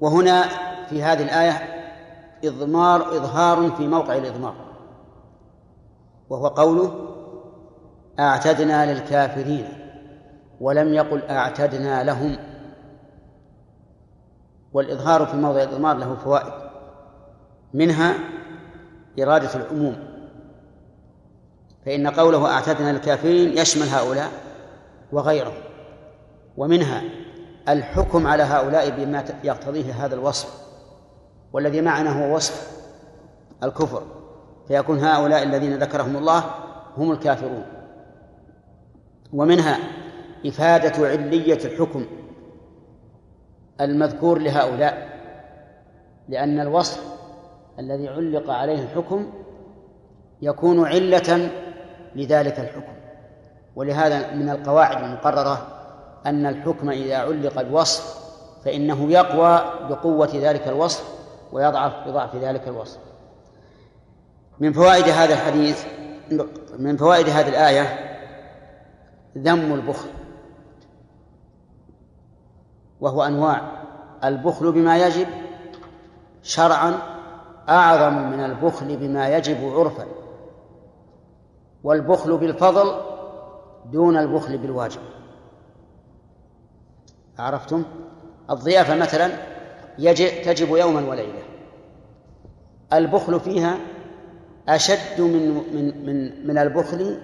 وهنا في هذه الآية إضمار إظهار في موقع الإضمار. وهو قوله أعتدنا للكافرين ولم يقل أعتدنا لهم. والإظهار في موضع الإضمار له فوائد. منها إرادة العموم. فإن قوله أعتدنا للكافرين يشمل هؤلاء وغيرهم. ومنها الحكم على هؤلاء بما يقتضيه هذا الوصف والذي معنا هو وصف الكفر فيكون هؤلاء الذين ذكرهم الله هم الكافرون. ومنها إفادة علية الحكم المذكور لهؤلاء لأن الوصف الذي علق عليه الحكم يكون علة لذلك الحكم ولهذا من القواعد المقررة أن الحكم إذا علق الوصف فإنه يقوى بقوة ذلك الوصف ويضعف بضعف ذلك الوصف. من فوائد هذا الحديث من فوائد هذه الآية ذم البخل وهو أنواع. البخل بما يجب شرعا أعظم من البخل بما يجب عرفا والبخل بالفضل دون البخل بالواجب. عرفتم؟ الضيافة مثلا يجب تجب يوما وليلة. البخل فيها أشد من من من من البخل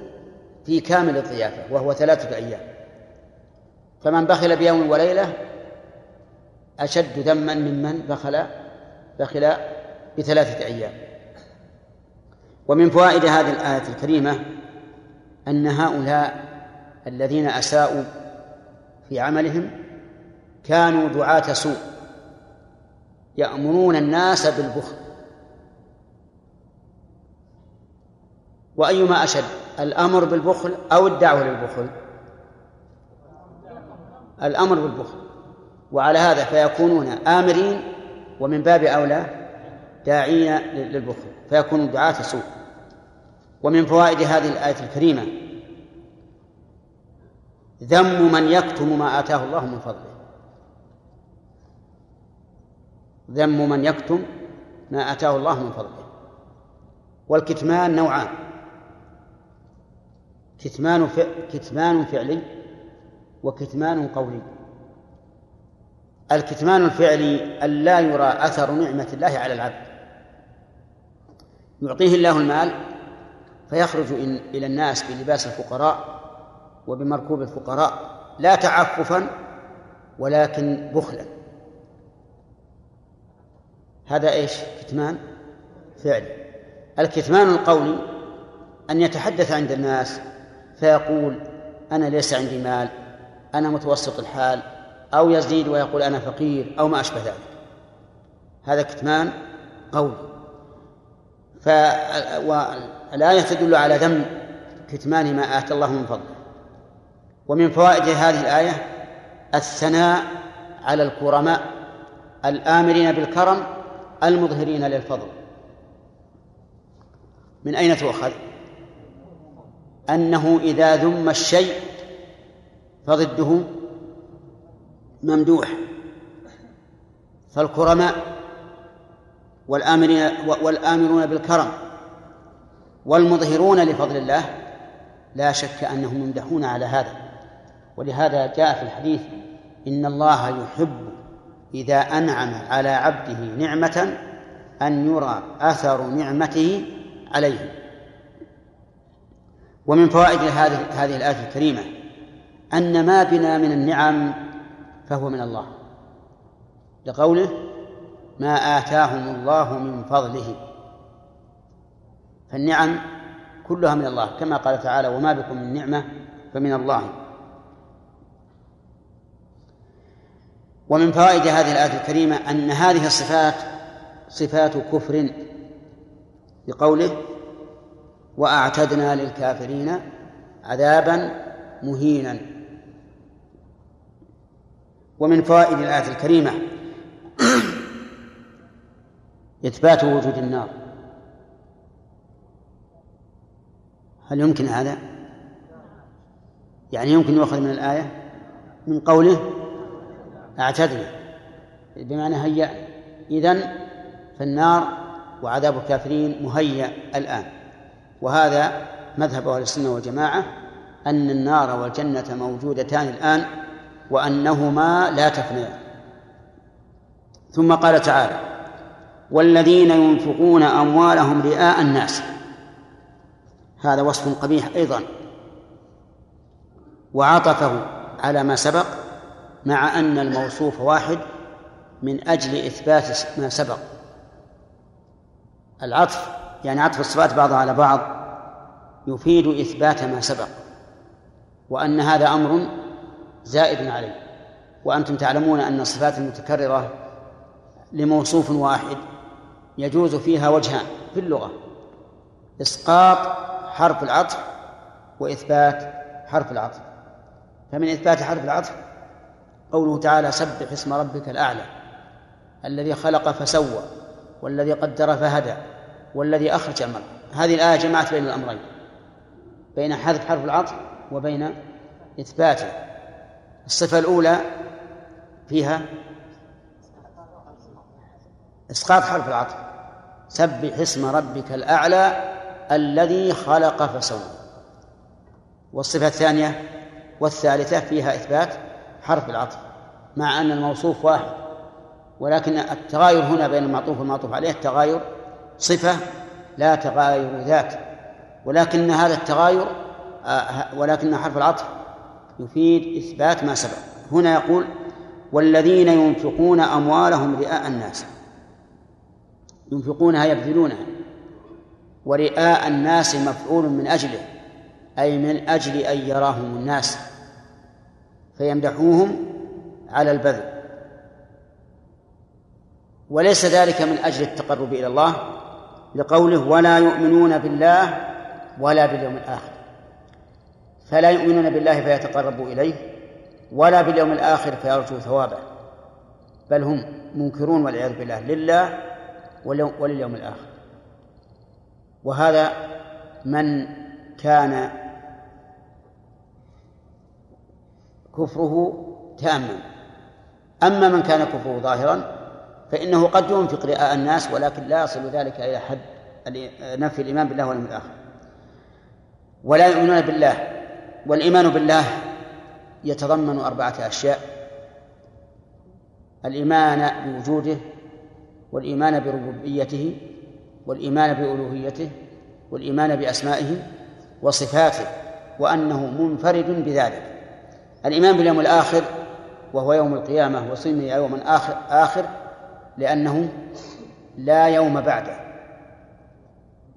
في كامل الضيافة وهو ثلاثة أيام. فمن بخل بيوم وليلة أشد ذما ممن بخل بخل بثلاثة أيام. ومن فوائد هذه الآية الكريمة أن هؤلاء الذين أساءوا في عملهم كانوا دعاة سوء. يأمرون الناس بالبخل. وأيما أشد الأمر بالبخل أو الدعوة للبخل؟ الأمر بالبخل. وعلى هذا فيكونون آمرين ومن باب أولى داعين للبخل فيكونون دعاة سوء. ومن فوائد هذه الآية الكريمة ذم من يكتم ما آتاه الله من فضله. ذم من يكتم ما آتاه الله من فضله. والكتمان نوعان. كتمان كتمان فعلي وكتمان قولي الكتمان الفعلي أن لا يرى أثر نعمة الله على العبد. يعطيه الله المال فيخرج إلى الناس بلباس الفقراء وبمركوب الفقراء لا تعففا ولكن بخلا. هذا إيش؟ كتمان فعلي الكتمان القولي أن يتحدث عند الناس فيقول أنا ليس عندي مال أنا متوسط الحال أو يزيد ويقول أنا فقير أو ما أشبه ذلك. هذا كتمان قولي فالآية تدل على ذم كتمان ما آتى الله من فضله. ومن فوائد هذه الآية الثناء على الكرماء الآمرين بالكرم المظهرين للفضل. من أين تؤخذ؟ أنه إذا ذم الشيء فضده ممدوح. فالكرماء والآمرين والآمرون بالكرم والمظهرون لفضل الله لا شك أنهم يمدحون على هذا. ولهذا جاء في الحديث إن الله يحب إذا أنعم على عبده نعمة أن يرى أثر نعمته عليه. ومن فوائد هذه هذه الآية الكريمة أن ما بنا من النعم فهو من الله. لقوله ما آتاهم الله من فضله. فالنعم كلها من الله كما قال تعالى وما بكم من نعمة فمن الله. ومن فوائد هذه الآية الكريمة أن هذه الصفات صفات كفر بقوله وأعتدنا للكافرين عذابا مهينا. ومن فوائد الآية الكريمة إثبات وجود النار. هل يمكن هذا؟ يعني يمكن يؤخذ من الآية؟ من قوله أعتدنا. بمعنى هيأ. إذن فالنار وعذاب الكافرين مهيأ الآن. وهذا مذهب أهل السنة والجماعة أن النار والجنة موجودتان الآن وأنهما لا تفنيان. ثم قال تعالى والذين ينفقون أموالهم رئاء الناس. هذا وصف قبيح أيضا. وعطفه على ما سبق مع أن الموصوف واحد من أجل إثبات ما سبق. العطف يعني عطف الصفات بعضها على بعض يفيد إثبات ما سبق وأن هذا أمر زائد عليه. وأنتم تعلمون أن الصفات المتكررة لموصوف واحد يجوز فيها وجهان في اللغة إسقاط حرف العطف وإثبات حرف العطف. فمن إثبات حرف العطف قوله تعالى سبح اسم ربك الأعلى الذي خلق فسوى والذي قدر فهدى والذي أخرج المرء. هذه الآية جمعت بين الأمرين بين حذف حرف العطف وبين إثباته الصفة الأولى فيها إسقاط حرف العطف. سبح اسم ربك الأعلى الذي خلق فسوى. والصفة الثانية والثالثة فيها إثبات حرف العطف. مع أن الموصوف واحد. ولكن التغاير هنا بين المعطوف والمعطوف عليه التغاير صفة لا تغاير ذات ولكن هذا التغاير آه، ولكن حرف العطف يفيد إثبات ما سبق. هنا يقول والذين ينفقون أموالهم رئاء الناس. ينفقونها يبذلونها. ورئاء الناس مفعول من أجله أي من أجل أن يراهم الناس. فيمدحوهم على البذل. وليس ذلك من أجل التقرب إلى الله لقوله ولا يؤمنون بالله ولا باليوم الآخر. فلا يؤمنون بالله فيتقربوا إليه ولا باليوم الآخر فيرجوا ثوابه. بل هم منكرون والعياذ بالله لله ولليوم الآخر. وهذا من كان كفره تاما. أما من كان كفره ظاهرا فإنه قد ينفق رئاء الناس ولكن لا يصل ذلك إلى حد نفي الإيمان بالله واليوم الآخر. ولا يؤمنون بالله والإيمان بالله يتضمن أربعة أشياء الإيمان بوجوده والإيمان بربوبيته والإيمان بألوهيته والإيمان بأسمائه وصفاته وأنه منفرد بذلك. الإيمان باليوم الآخر وهو يوم القيامة وسمي يوما آخر آخر لأنه لا يوم بعده.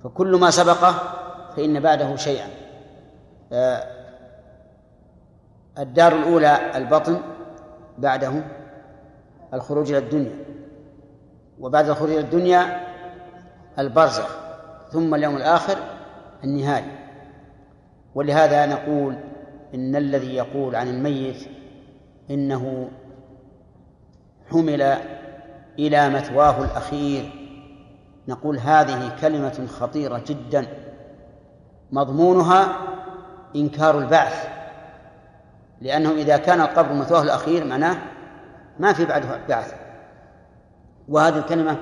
فكل ما سبقه فإن بعده شيئا. آه، الدار الأولى البطن بعده الخروج إلى الدنيا. وبعد الخروج إلى الدنيا البرزخ ثم اليوم الآخر النهاية. ولهذا نقول إن الذي يقول عن الميت إنه حمل إلى مثواه الأخير. نقول هذه كلمة خطيرة جدا مضمونها إنكار البعث لأنه إذا كان القبر مثواه الأخير معناه ما في بعده بعث. وهذه الكلمة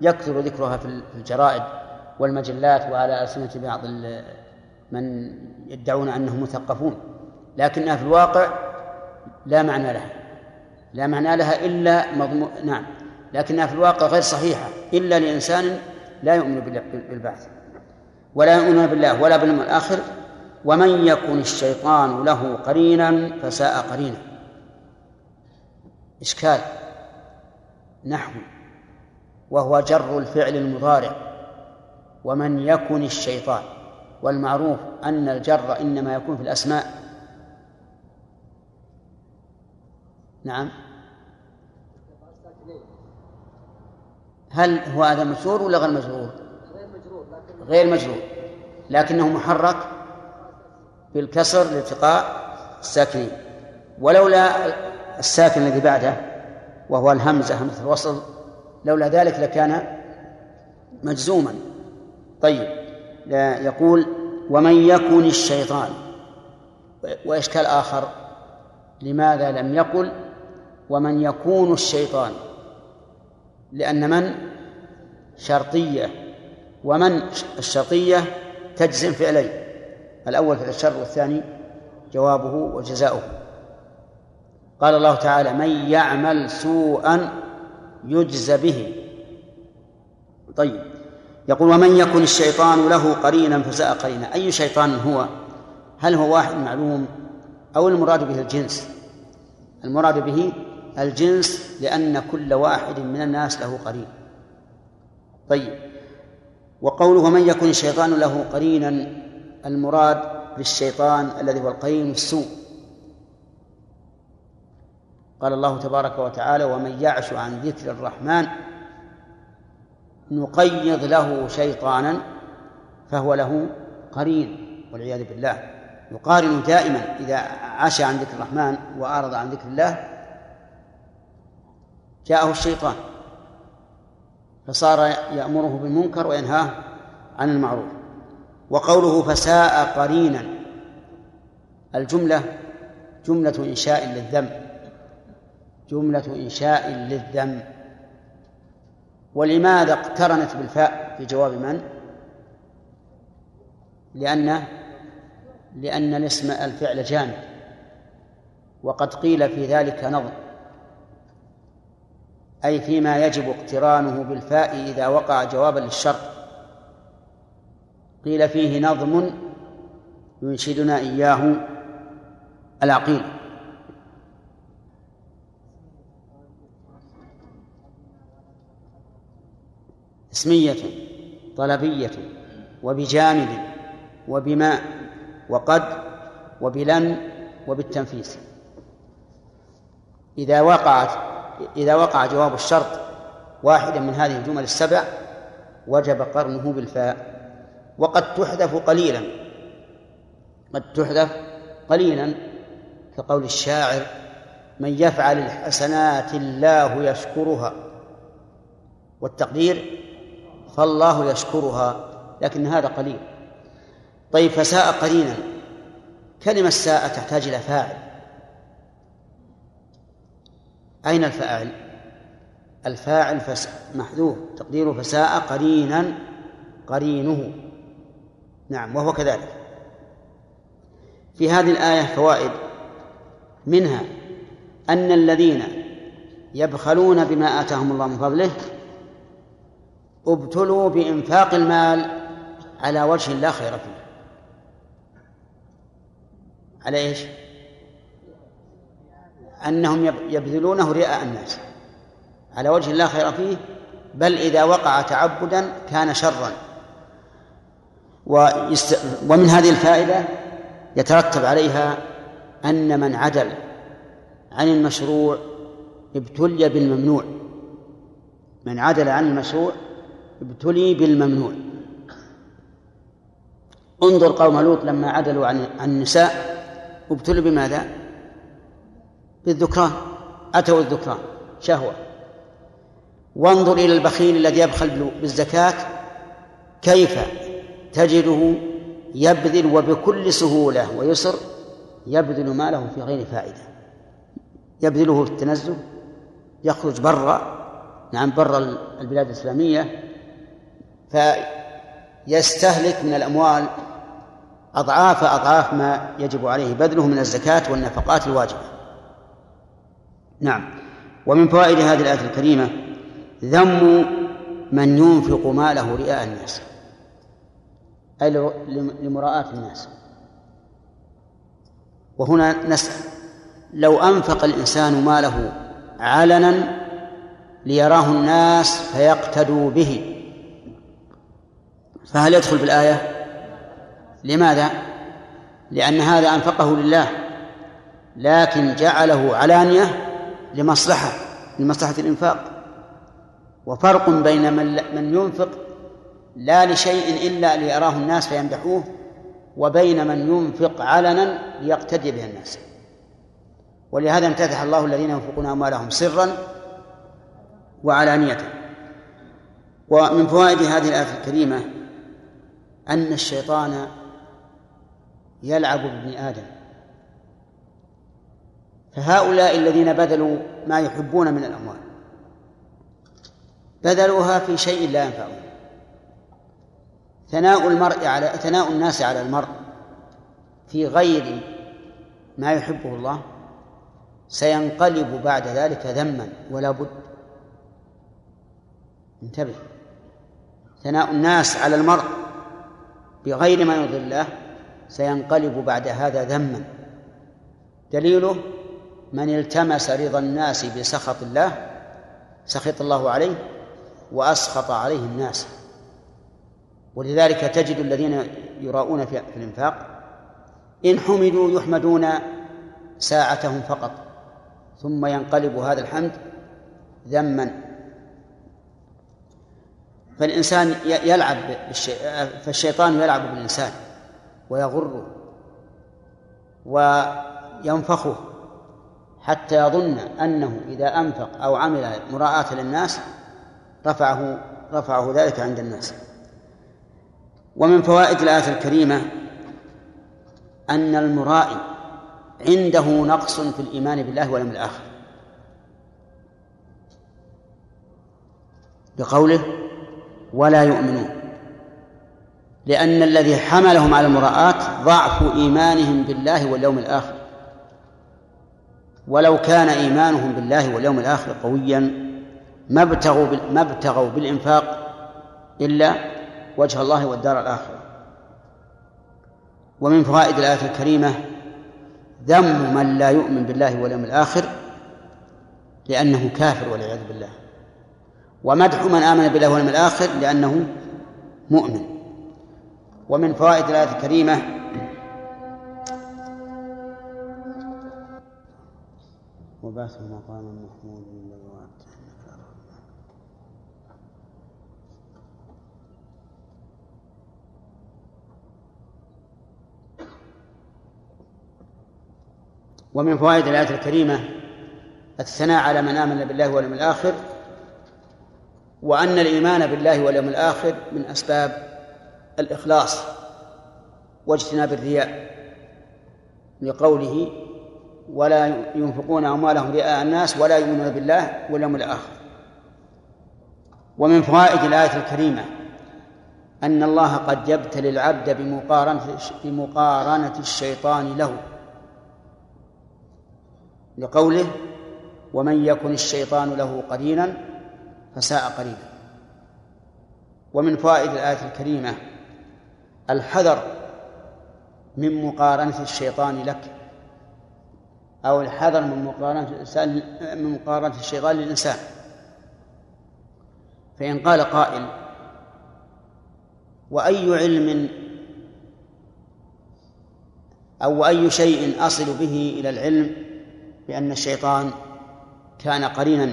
يكثر ذكرها في الجرائد والمجلات وعلى ألسنة بعض من يدعون أنهم مثقفون لكنها في الواقع لا معنى لها. لا معنى لها إلا مضمون نعم. لكنها في الواقع غير صحيحة إلا لإنسان لا يؤمن بالبعث ولا يؤمن بالله ولا باليوم الآخر. ومن يكن الشيطان له قرينا فساء قرينا. إشكال نحو وهو جر الفعل المضارع. ومن يكن الشيطان والمعروف أن الجر إنما يكون في الأسماء. نعم. هل هو هذا مجرور ولا غير مجرور؟ غير مجرور. لكنه محرك بالكسر لالتقاء الساكنين. ولولا الساكن الذي بعده وهو الهمزة همزة الوصل لولا ذلك لكان مجزوما. طيب يقول ومن يكن الشيطان. وإشكال آخر لماذا لم يقل ومن يكون الشيطان لأن من؟ شرطية. ومن الشرطية تجزم فعلين الأول فعل الشر والثاني جوابه وجزاؤه. قال الله تعالى من يعمل سوءا يجز به. طيب. يقول ومن يكن الشيطان له قرينا فساء قرينا. أي شيطان هو؟ هل هو واحد معلوم؟ أو المراد به الجنس؟ المراد به الجنس لأن كل واحد من الناس له قرين. طيب. وقوله من يكن الشيطان له قرينا المراد بالشيطان الذي هو القرين السوء. قال الله تبارك وتعالى ومن يعش عن ذكر الرحمن نقيض له شيطانا فهو له قرين. والعياذ بالله. يقارن دائما إذا عاش عن ذكر الرحمن وأعرض عن ذكر الله جاءه الشيطان فصار يأمره بالمنكر وينهاه عن المعروف. وقوله فساء قرينا الجملة جملة إنشاء للذم جملة إنشاء للذم. ولماذا اقترنت بالفاء في جواب من؟ لأن لأن الاسم الفعل جامد وقد قيل في ذلك نظم أي فيما يجب اقترانه بالفاء إذا وقع جوابا للشرط. قيل فيه نظم ينشدنا إياه العقيل. اسمية طلبية وبجامد وبماء وقد وبلن وبالتنفيس. إذا وقعت إذا وقع جواب الشرط واحدا من هذه الجمل السبع وجب قرنه بالفاء. وقد تحذف قليلا. قد تحذف قليلا كقول الشاعر من يفعل الحسنات الله يشكرها والتقدير فالله يشكرها لكن هذا قليل. طيب فساء قليلا. كلمة ساء تحتاج إلى فاعل. أين الفاعل؟ الفاعل فس... محذوف. تقديره فساء قرينا قرينه. نعم وهو كذلك. في هذه الآية فوائد. منها أن الذين يبخلون بما آتاهم الله من فضله ابتلوا بإنفاق المال على وجه لا خير فيه. على إيش؟ أنهم يبذلونه رئاء الناس على وجه لا خير فيه بل إذا وقع تعبدا كان شرا. ومن هذه الفائدة يترتب عليها أن من عدل عن المشروع ابتلي بالممنوع من عدل عن المشروع ابتلي بالممنوع انظر قوم لوط لما عدلوا عن عن النساء ابتلوا بماذا؟ بالذكران أتوا الذكران شهوة. وانظر إلى البخيل الذي يبخل بالزكاة كيف تجده يبذل وبكل سهولة ويسر يبذل ماله في غير فائدة. يبذله في التنزه يخرج برا نعم برا البلاد الإسلامية فيستهلك من الأموال أضعاف أضعاف ما يجب عليه بذله من الزكاة والنفقات الواجبة. نعم ومن فوائد هذه الآية الكريمة ذم من ينفق ماله رئاء الناس أي لمراءاة الناس وهنا نسأل لو أنفق الإنسان ماله علنا ليراه الناس فيقتدوا به فهل يدخل بالآية؟ لماذا؟ لأن هذا أنفقه لله لكن جعله علانية لمصلحة لمصلحة الإنفاق. وفرق بين من من ينفق لا لشيء إلا ليراه الناس فيمدحوه وبين من ينفق علنا ليقتدي به الناس. ولهذا امتدح الله الذين ينفقون أموالهم سرا وعلانية. ومن فوائد هذه الآية الكريمة أن الشيطان يلعب بابن آدم. فهؤلاء الذين بذلوا ما يحبون من الأموال. بذلوها في شيء لا ينفعهم. ثناء المرء على ثناء الناس على المرء في غير ما يحبه الله سينقلب بعد ذلك ذما ولا بد. انتبه. ثناء الناس على المرء بغير ما يرضي الله سينقلب بعد هذا ذما. دليله من التمس رضا الناس بسخط الله سخط الله عليه وأسخط عليه الناس. ولذلك تجد الذين يراؤون في الإنفاق إن حمدوا يحمدون ساعتهم فقط ثم ينقلب هذا الحمد ذما. فالإنسان يلعب فالشيطان يلعب بالإنسان ويغره وينفخه. حتى يظن أنه إذا أنفق أو عمل مراءة للناس رفعه رفعه ذلك عند الناس. ومن فوائد الآية الكريمة أن المرائي عنده نقص في الإيمان بالله واليوم الآخر. بقوله ولا يؤمنون. لأن الذي حملهم على المراءة ضعف إيمانهم بالله واليوم الآخر. ولو كان إيمانهم بالله واليوم الآخر قويا ما ابتغوا ما ابتغوا بالإنفاق إلا وجه الله والدار الآخرة. ومن فوائد الآية الكريمة ذم من لا يؤمن بالله واليوم الآخر لأنه كافر والعياذ بالله. ومدح من آمن بالله واليوم الآخر لأنه مؤمن. ومن فوائد الآية الكريمة وبعث مقام محمود ومن فوائد الآية الكريمة الثناء على من آمن بالله واليوم الآخر وأن الإيمان بالله واليوم الآخر من أسباب الإخلاص واجتناب الرياء لقوله ولا ينفقون أموالهم رئاء الناس ولا يؤمنون بالله واليوم الآخر. ومن فوائد الآية الكريمة أن الله قد يبتلي العبد بمقارنة بمقارنة الشيطان له. لقوله ومن يكن الشيطان له قرينا فساء قرينا ومن فوائد الآية الكريمة الحذر من مقارنة الشيطان لك. أو الحذر من مقارنة الإنسان من مقارنة الشيطان للإنسان. فإن قال قائل وأي علم أو أي شيء أصل به إلى العلم بأن الشيطان كان قرينا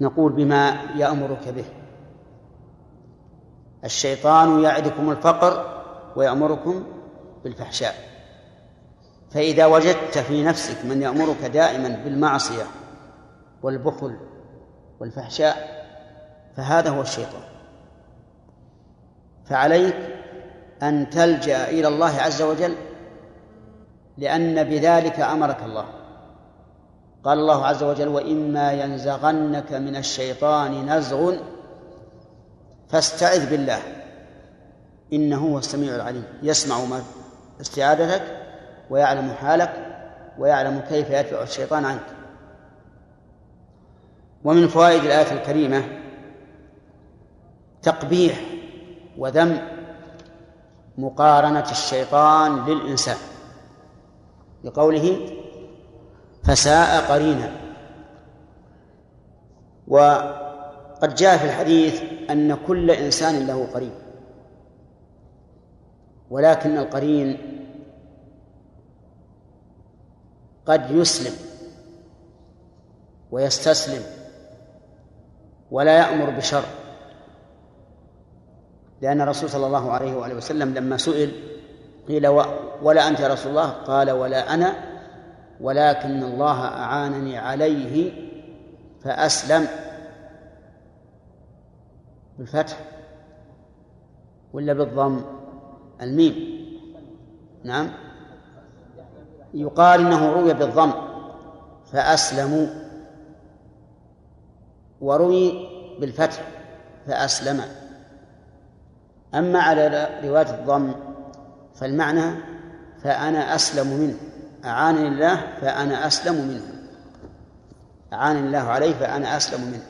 نقول بما يأمرك به. الشيطان يعدكم الفقر ويأمركم بالفحشاء. فإذا وجدت في نفسك من يأمرك دائما بالمعصية والبخل والفحشاء فهذا هو الشيطان. فعليك أن تلجأ إلى الله عز وجل لأن بذلك أمرك الله. قال الله عز وجل وإما ينزغنك من الشيطان نزغ فاستعذ بالله إنه هو السميع العليم. يسمع ما استعاذتك ويعلم حالك ويعلم كيف يدفع الشيطان عنك. ومن فوائد الآية الكريمة تقبيح وذم مقارنة الشيطان للإنسان لقوله فساء قرينا. وقد جاء في الحديث أن كل إنسان له قرين ولكن القرين قد يسلم ويستسلم ولا يأمر بشر لأن الرسول صلى الله عليه وآله وسلم لما سئل قيل ولا أنت يا رسول الله؟ قال ولا أنا ولكن الله أعانني عليه فأسلم بالفتح ولا بالضم؟ الميم. نعم. يقال إنه روي بالضم فأسلموا. وروي بالفتح فأسلم. أما على رواية الضم فالمعنى فأنا أسلم منه. أعانني الله فأنا أسلم منه. أعانني الله عليه فأنا أسلم منه.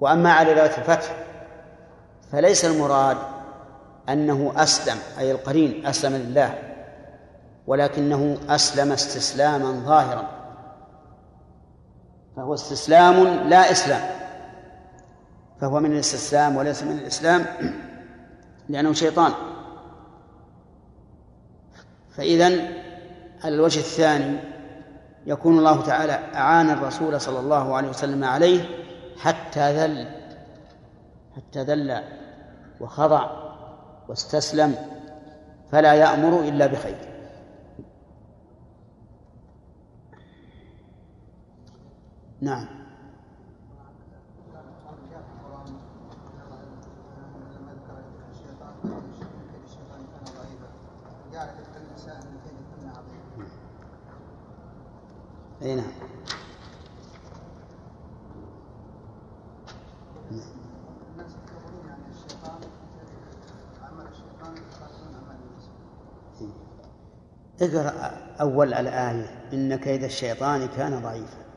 وأما على رواية الفتح فليس المراد أنه أسلم أي القرين أسلم لله. ولكنه أسلم استسلاما ظاهرا. فهو استسلام لا إسلام. فهو من الاستسلام وليس من الإسلام لأنه شيطان. فإذا الوجه الثاني يكون الله تعالى أعان الرسول صلى الله عليه وسلم عليه حتى ذل حتى ذل وخضع واستسلم فلا يأمر إلا بخير. نعم. أي نعم. اقرأ أول الآية. إن كيد الشيطان كان ضعيفا.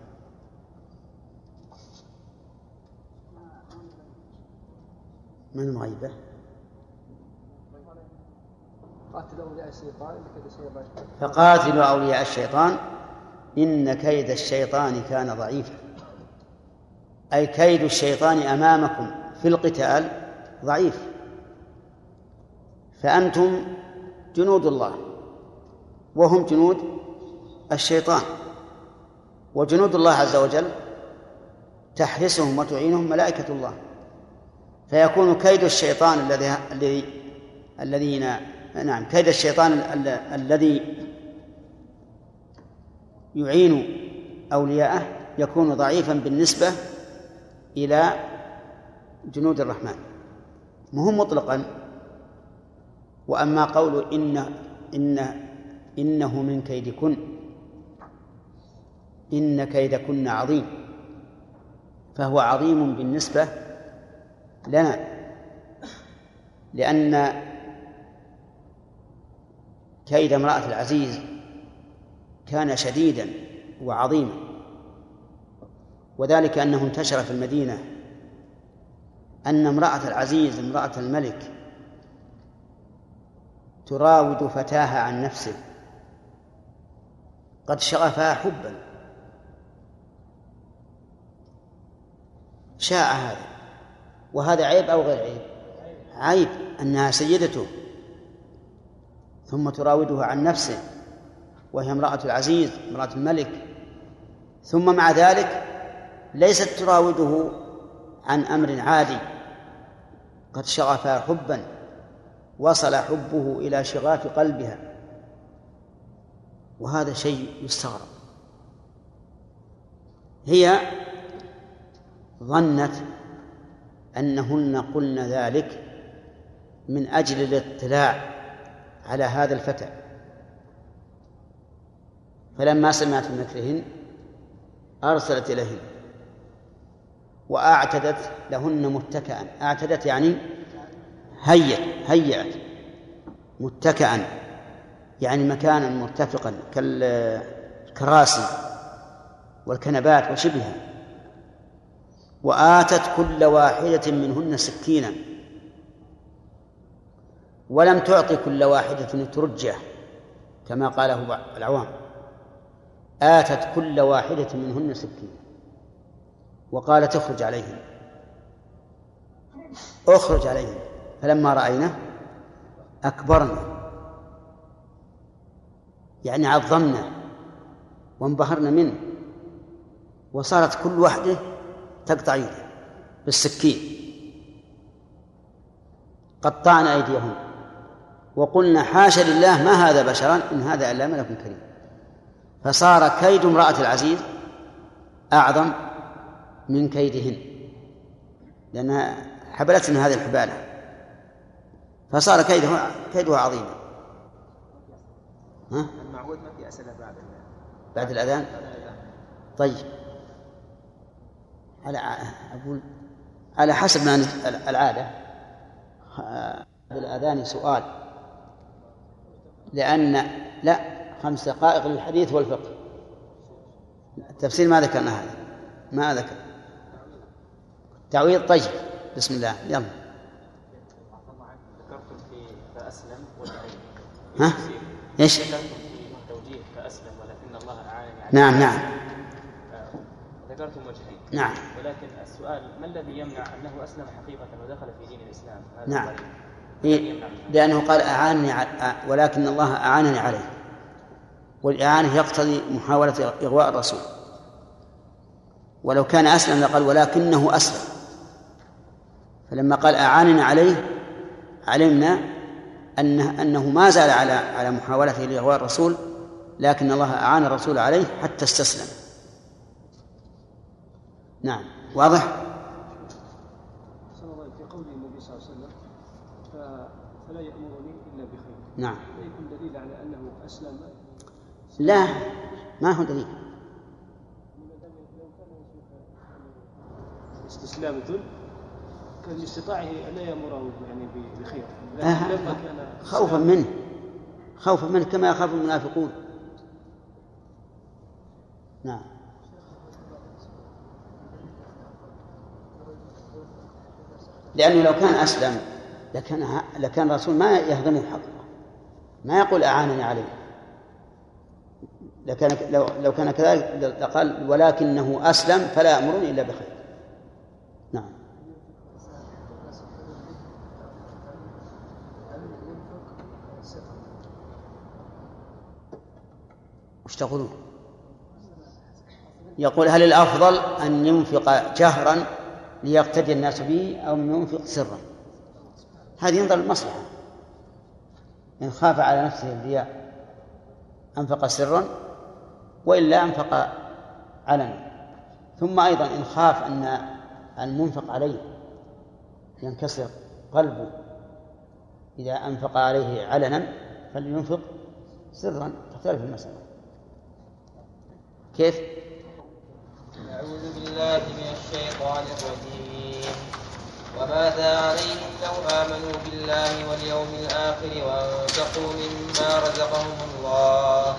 من المغيبة؟ فقاتلوا أولياء الشيطان. إن كيد الشيطان كان ضعيفا. أي كيد الشيطان أمامكم في القتال ضعيف. فأنتم جنود الله وهم جنود الشيطان. وجنود الله عز وجل تحرسهم وتعينهم ملائكة الله. فيكون كيد الشيطان الذي الذي الذين نعم كيد الشيطان الذي يعين أولياءه يكون ضعيفا بالنسبة إلى جنود الرحمن. مهم مطلقا. وأما قول إن إن إنه من كيدكن إن كيدكن عظيم. فهو عظيم بالنسبة لنا لأن كيد امرأة العزيز كان شديدا وعظيما وذلك أنه انتشر في المدينة أن امرأة العزيز امرأة الملك تراود فتاها عن نفسه قد شغفها حبا شاء هذا. وهذا عيب أو غير عيب؟ عيب أنها سيدته ثم تراوده عن نفسه وهي امرأة العزيز امرأة الملك. ثم مع ذلك ليست تراوده عن أمر عادي. قد شغفها حبا وصل حبه إلى شغاف قلبها. وهذا شيء يستغرب. هي ظنت أنهن قلن ذلك من أجل الاطلاع على هذا الفتى. فلما سمعت بمكرهن أرسلت إليهن وأعتدت لهن متكئا. أعتدت يعني هيأت هيأت متكئا يعني مكانا مرتفقا كالكراسي والكنبات وشبهها. وآتت كل واحدة منهن سكينا ولم تعطي كل واحدة ترجه كما قاله العوام. آتت كل واحدة منهن سكينا وقالت اخرج عليهم. أخرج عليهم. فلما رأيناه أكبرنا. يعني عظمنا وانبهرنا منه. وصارت كل واحدة تقطع يده بالسكين. قطعنا أيديهم وقلنا حاشا لله ما هذا بشرا؟ إن هذا إلا ملك كريم. فصار كيد امرأة العزيز أعظم من كيدهن. لأنها حبلتهن هذه الحبالة. فصار كيده كيدها عظيما ها؟ المعهود ما في أسئلة بعد بعد الأذان؟ طيب. على أقول على حسب ما العادة. الأذان سؤال. لأن لا خمس دقائق للحديث والفقه. التفسير ما ذكرنا هذا. ما ذكر. تعويض طيب. بسم الله. يلا. ذكرتم في فأسلم ها؟ إيش؟ ذكرتم في توجيه فأسلم ولكن الله أعانني نعم نعم. ذكرتم وجهين. نعم. ولكن السؤال ما الذي يمنع أنه أسلم حقيقة ودخل في دين الإسلام؟ هذا نعم. إيه؟ لأنه قال أعانني ع- ولكن الله أعانني عليه. والإعانة يقتضي محاولة إغواء الرسول. ولو كان أسلم لقال ولكنه أسلم. فلما قال أعانني عليه علمنا أنه أنه ما زال على على محاولته لإغواء الرسول لكن الله أعان الرسول عليه حتى استسلم. نعم. واضح؟ صلى الله عليه في قول النبي صلى الله عليه وسلم فلا يأمرني إلا بخير. نعم. لا يكون دليل على أنه أسلم. لا ما هو دليل؟ استسلام ذل كان لاستطاعه ألا يأمره يعني بخير. لكن. لما كان خوفا منه. خوفا منه كما يخاف المنافقون. نعم. لأنه لو كان أسلم لكان لكان الرسول ما يهضمه حقه ما يقول أعانني عليه. لكان لو لو كان كذلك لقال ولكنه أسلم فلا يأمرني إلا بخير. نعم. وش تقولون؟ يقول هل الأفضل أن ينفق جهرا ليقتدي الناس به أو ينفق سرا. هذه ينظر المصلحة إن خاف على نفسه الرياء أنفق سرا وإلا أنفق علنا. ثم أيضا إن خاف أن المنفق عليه ينكسر قلبه إذا أنفق عليه علنا فلينفق سرا. تختلف المسألة. كيف؟ أعوذ بالله من الشيطان الرجيم. وماذا عليهم لو آمنوا بالله واليوم الآخر وأنفقوا مما رزقهم الله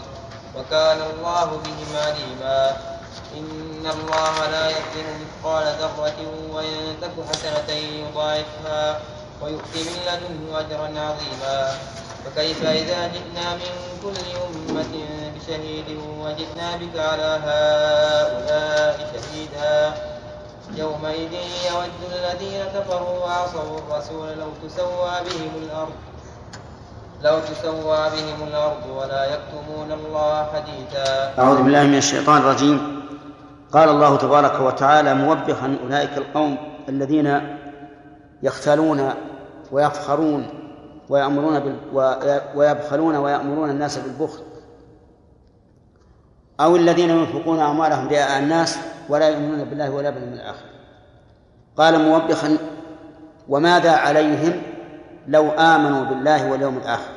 وكان الله بهم عليما. إن الله لا يظلم مثقال ذرة وإن تك حسنة يضاعفها ويؤتي من لدنه أجرا عظيما. فكيف إذا جئنا من كل أمة بشهيد وجئنا بك على هؤلاء شهيدا؟ يومئذ يود الذين كفروا وعصوا الرسول لو تسوى بهم الأرض لو تسوى بهم الأرض ولا يكتمون الله حديثا. أعوذ بالله من الشيطان الرجيم. قال الله تبارك وتعالى موبخا أولئك القوم الذين يختالون ويفخرون ويأمرون بال... ويبخلون ويأمرون الناس بالبخل. أو الذين ينفقون أموالهم رئاء الناس ولا يؤمنون بالله ولا باليوم الآخر. قال موبخا وماذا عليهم لو آمنوا بالله واليوم الآخر؟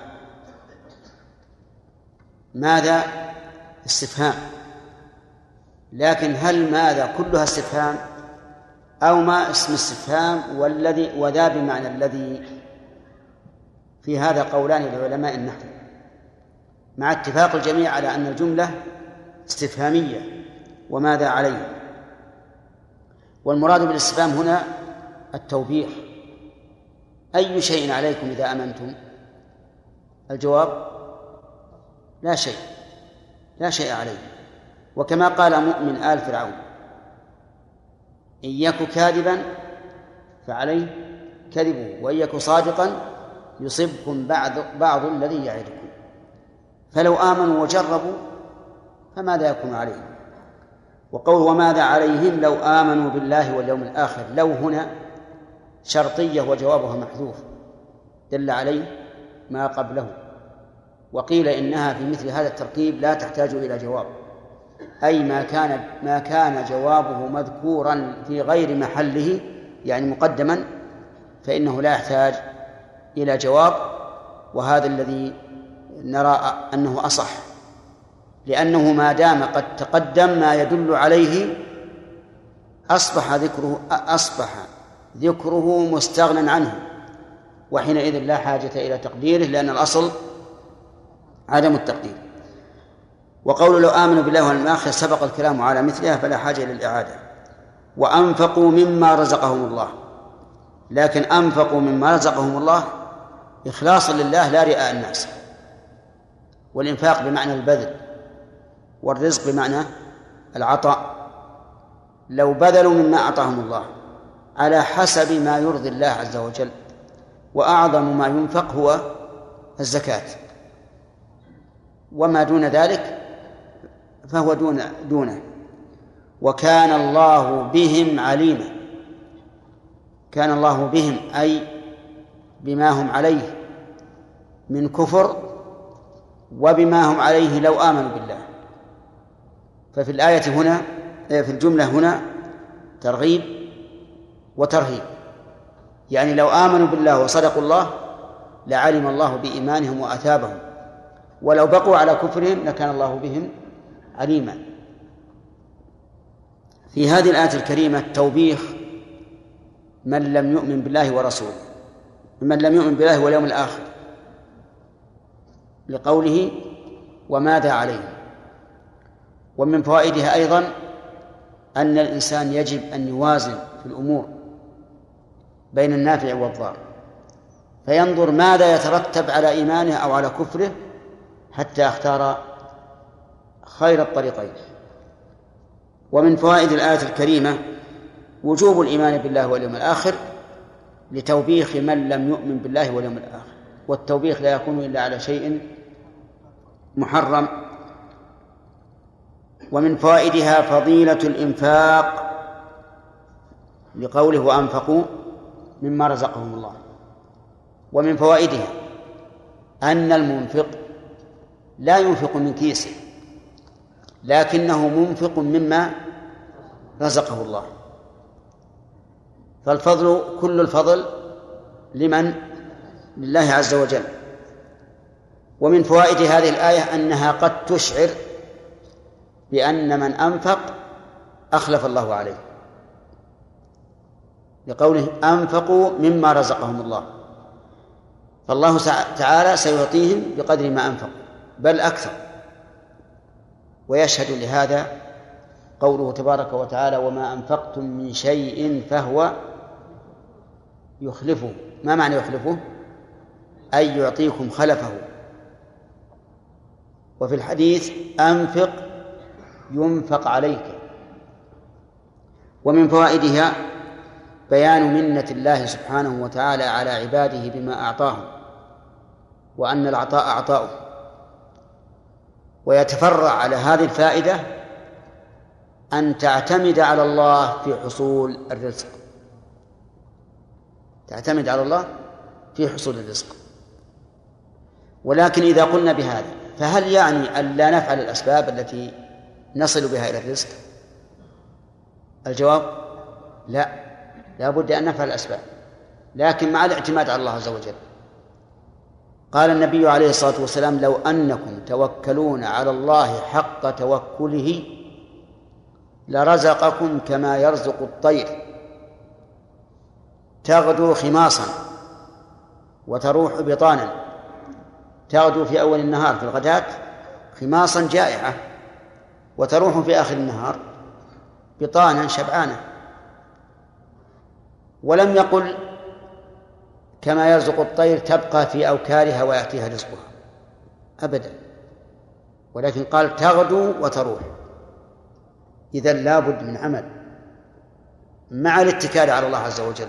ماذا؟ استفهام. لكن هل ماذا؟ كلها استفهام؟ أو ما اسم استفهام والذي وذا بمعنى الذي في هذا قولان لعلماء النحو مع اتفاق الجميع على أن الجملة استفهامية وماذا عليه؟ والمراد بالاستفهام هنا التوبيخ. أي شيء عليكم إذا أمنتم؟ الجواب لا شيء لا شيء عليه. وكما قال مؤمن آل فرعون إن يك كاذبا فعليه كذبه وإن يك صادقا يصبكم بعض بعض الذي يعدكم. فلو آمنوا وجربوا فماذا يكون عليهم؟ وقول وماذا عليهم؟ لو آمنوا بالله واليوم الآخر. لو هنا شرطية وجوابها محذوف. دل عليه ما قبله. وقيل إنها في مثل هذا التركيب لا تحتاج إلى جواب. أي ما كان ما كان جوابه مذكورا في غير محله يعني مقدما فإنه لا يحتاج إلى جواب وهذا الذي نرى أنه أصح لأنه ما دام قد تقدم ما يدل عليه أصبح ذكره أصبح ذكره مستغنى عنه وحينئذ لا حاجة إلى تقديره لأن الأصل عدم التقدير. وقول لو آمنوا بالله واليوم الآخر سبق الكلام على مثلها فلا حاجة إلى الإعادة. وأنفقوا مما رزقهم الله. لكن أنفقوا مما رزقهم الله إخلاصا لله لا رئاء الناس والإنفاق بمعنى البذل والرزق بمعنى العطاء. لو بذلوا مما أعطاهم الله على حسب ما يرضي الله عز وجل وأعظم ما ينفق هو الزكاة. وما دون ذلك فهو دون دونه. وكان الله بهم عليما. كان الله بهم أي بما هم عليه من كفر وبما هم عليه لو آمنوا بالله. ففي الآية هنا في الجملة هنا ترغيب وترهيب. يعني لو آمنوا بالله وصدقوا الله لعلم الله بإيمانهم وأثابهم. ولو بقوا على كفرهم لكان الله بهم عليما. في هذه الآية الكريمة توبيخ من لم يؤمن بالله ورسوله. من لم يؤمن بالله واليوم الآخر لقوله وماذا عليه؟ ومن فوائدها أيضا أن الإنسان يجب أن يوازن في الأمور بين النافع والضار فينظر ماذا يترتب على إيمانه أو على كفره حتى اختار خير الطريقين. ومن فوائد الآية الكريمة وجوب الإيمان بالله واليوم الآخر لتوبيخ من لم يؤمن بالله واليوم الآخر. والتوبيخ لا يكون إلا على شيء محرم. ومن فوائدها فضيلة الإنفاق لقوله وأنفقوا مما رزقهم الله. ومن فوائدها أن المنفق لا ينفق من كيسه لكنه منفق مما رزقه الله. فالفضل كل الفضل لمن؟ لله عز وجل. ومن فوائد هذه الآية أنها قد تشعر بأن من أنفق أخلف الله عليه. لقوله أنفقوا مما رزقهم الله. فالله تعالى سيعطيهم بقدر ما أنفقوا بل أكثر. ويشهد لهذا قوله تبارك وتعالى وما أنفقتم من شيء فهو يخلفه. ما معنى يخلفه؟ أي يعطيكم خلفه. وفي الحديث أنفق ينفق عليك. ومن فوائدها بيان منة الله سبحانه وتعالى على عباده بما أعطاهم وأن العطاء عطاؤه ويتفرع على هذه الفائدة أن تعتمد على الله في حصول الرزق. تعتمد على الله في حصول الرزق. ولكن إذا قلنا بهذا فهل يعني أن لا نفعل الأسباب التي نصل بها إلى الرزق؟ الجواب لا لا بد أن نفعل الأسباب لكن مع الاعتماد على الله عز وجل. قال النبي عليه الصلاة والسلام لو أنكم توكلون على الله حق توكله لرزقكم كما يرزق الطير. تغدو خماصا وتروح بطانا. تغدو في أول النهار في الغداة خماصا جائعة وتروح في آخر النهار بطانا شبعانة. ولم يقل كما يرزق الطير تبقى في أوكارها ويأتيها رزقها. أبدا. ولكن قال تغدو وتروح. إذا لابد من عمل مع الاتكال على الله عز وجل.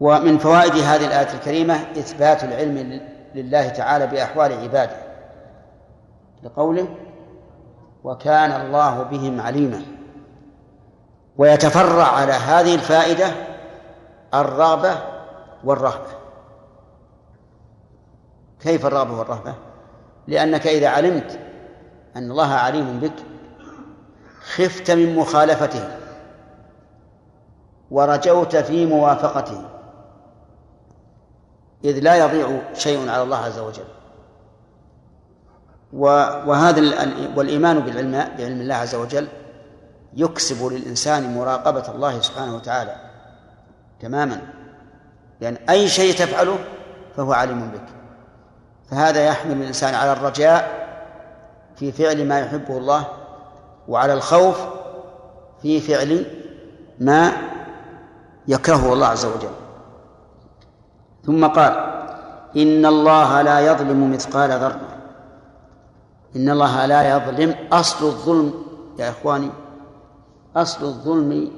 ومن فوائد هذه الآية الكريمة إثبات العلم لله تعالى بأحوال عباده لقوله وكان الله بهم عليما ويتفرع على هذه الفائدة الرغبة والرهبة كيف الرغبة والرهبة؟ لأنك إذا علمت أن الله عليم بك خفت من مخالفته ورجوت في موافقته إذ لا يضيع شيء على الله عز وجل. وهذا والإيمان بالعلم بعلم الله عز وجل يكسب للإنسان مراقبة الله سبحانه وتعالى تماما. لأن أي شيء تفعله فهو عليم بك. فهذا يحمل الإنسان على الرجاء في فعل ما يحبه الله وعلى الخوف في فعل ما يكرهه الله عز وجل. ثم قال إن الله لا يظلم مثقال ذرة. إن الله لا يظلم أصل الظلم يا إخواني أصل الظلم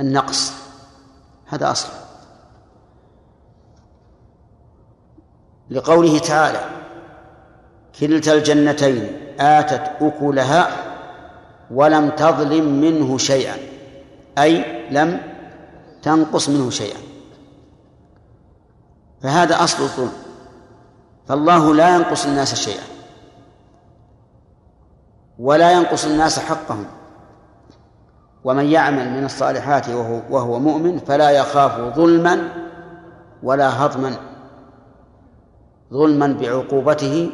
النقص. هذا أصل. لقوله تعالى كلتا الجنتين آتت أكلها ولم تظلم منه شيئا أي لم تنقص منه شيئا. فهذا أصل الظلم. فالله لا ينقص الناس شيئا. ولا ينقص الناس حقهم. ومن يعمل من الصالحات وهو, وهو مؤمن فلا يخاف ظلما ولا هضما. ظلما بعقوبته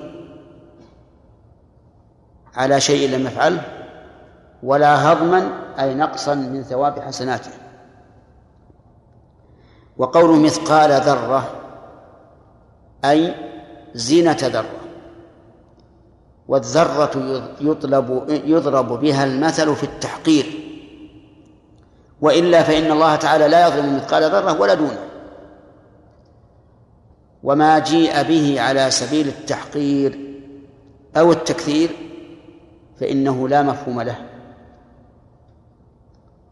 على شيء لم يفعله ولا هضما أي نقصا من ثواب حسناته. وقول مثقال ذرة أي زينة ذرة والذرة يطلب يضرب بها المثل في التحقير. وإلا فإن الله تعالى لا يظلم مثقال ذرة ولا دونه. وما جيء به على سبيل التحقير أو التكثير فإنه لا مفهوم له.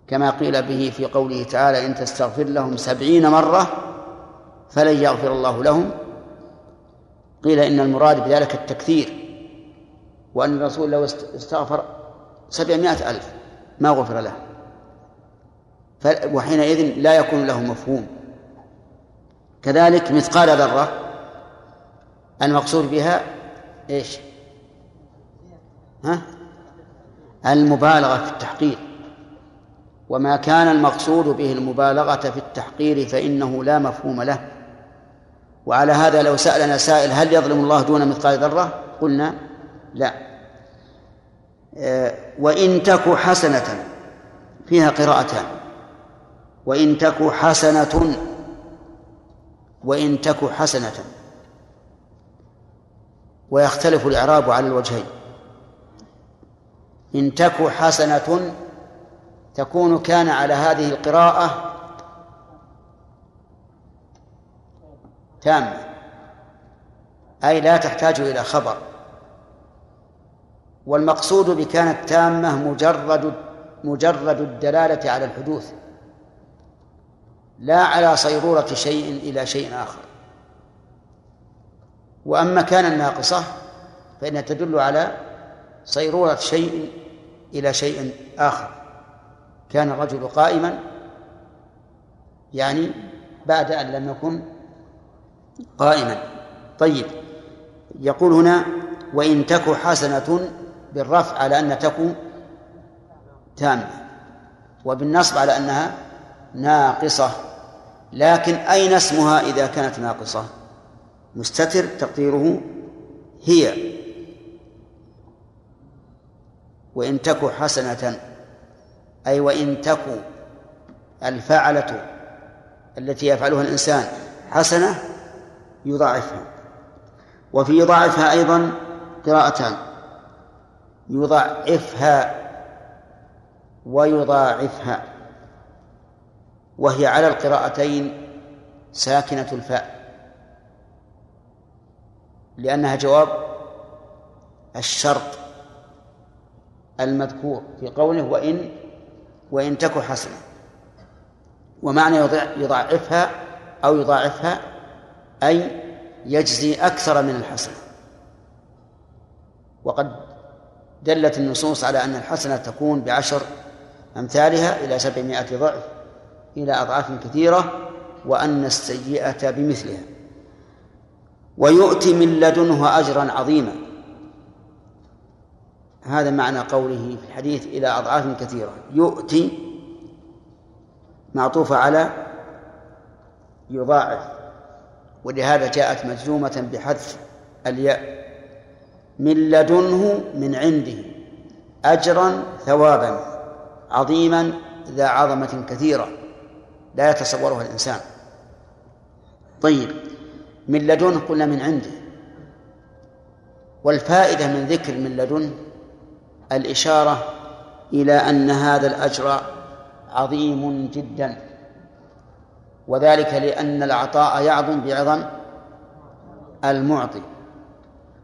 كما قيل به في قوله تعالى إن تستغفر لهم سبعين مرة فلن يغفر الله لهم قيل إن المراد بذلك التكثير وأن الرسول لو استغفر سبعمائة ألف ما غفر له وحينئذ لا يكون له مفهوم كذلك مثقال ذرة المقصود بها إيش؟ ها؟ المبالغة في التحقير وما كان المقصود به المبالغة في التحقير فإنه لا مفهوم له وعلى هذا لو سألنا سائل هل يظلم الله دون مثقال ذرة؟ قلنا لا. آه، وإن تك حسنة فيها قراءتان. وإن تك حسنة وإن تك حسنة. ويختلف الإعراب على الوجهين. إن تك حسنة تكون كان على هذه القراءة تامة أي لا تحتاج إلى خبر. والمقصود بكانت تامة مجرد مجرد الدلالة على الحدوث. لا على صيرورة شيء إلى شيء آخر. وأما كان الناقصة فإنها تدل على صيرورة شيء إلى شيء آخر. كان الرجل قائما يعني بعد أن لم يكن قائما. طيب يقول هنا وإن تك حسنة بالرفع على أن تكو تامة وبالنصب على أنها ناقصة لكن أين اسمها إذا كانت ناقصة؟ مستتر تقديره هي. وإن تك حسنة أي وإن تك الفعلة التي يفعلها الإنسان حسنة يضاعفها. وفي يضاعفها أيضا قراءتان. يضاعفها ويضاعفها. وهي على القراءتين ساكنة الفاء. لأنها جواب الشرط المذكور في قوله وإن وإن تك حسنة. ومعنى يضاعفها أو يضاعفها أي يجزي أكثر من الحسنة. وقد دلت النصوص على أن الحسنة تكون بعشر أمثالها إلى سبعمائة ضعف إلى أضعاف كثيرة وأن السيئة بمثلها. ويؤتي من لدنه أجرا عظيما. هذا معنى قوله في الحديث إلى أضعاف كثيرة. يؤتي معطوفة على يضاعف. ولهذا جاءت مجزومة بحذف الياء من لدنه من عنده أجرا ثوابا عظيما ذا عظمة كثيرة لا يتصورها الإنسان. طيب من لدنه قلنا من عنده. والفائدة من ذكر من لدنه الإشارة إلى أن هذا الأجر عظيم جدا. وذلك لأن العطاء يعظم بعظم المعطي.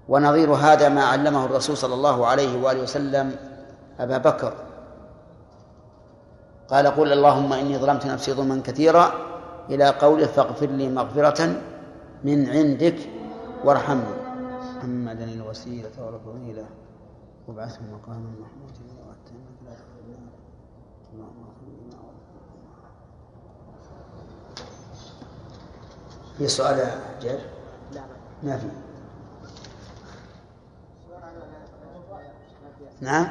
ونظير هذا ما علمه الرسول صلى الله عليه وآله وسلم أبا بكر. قال قل اللهم إني ظلمت نفسي ظلما كثيرا إلى قوله فاغفر لي مغفرة من عندك وارحمني. محمدا الوسيلة والفضيلة وابعثه مقاما محمودا. في سؤال يا؟ لا. ما في. نعم.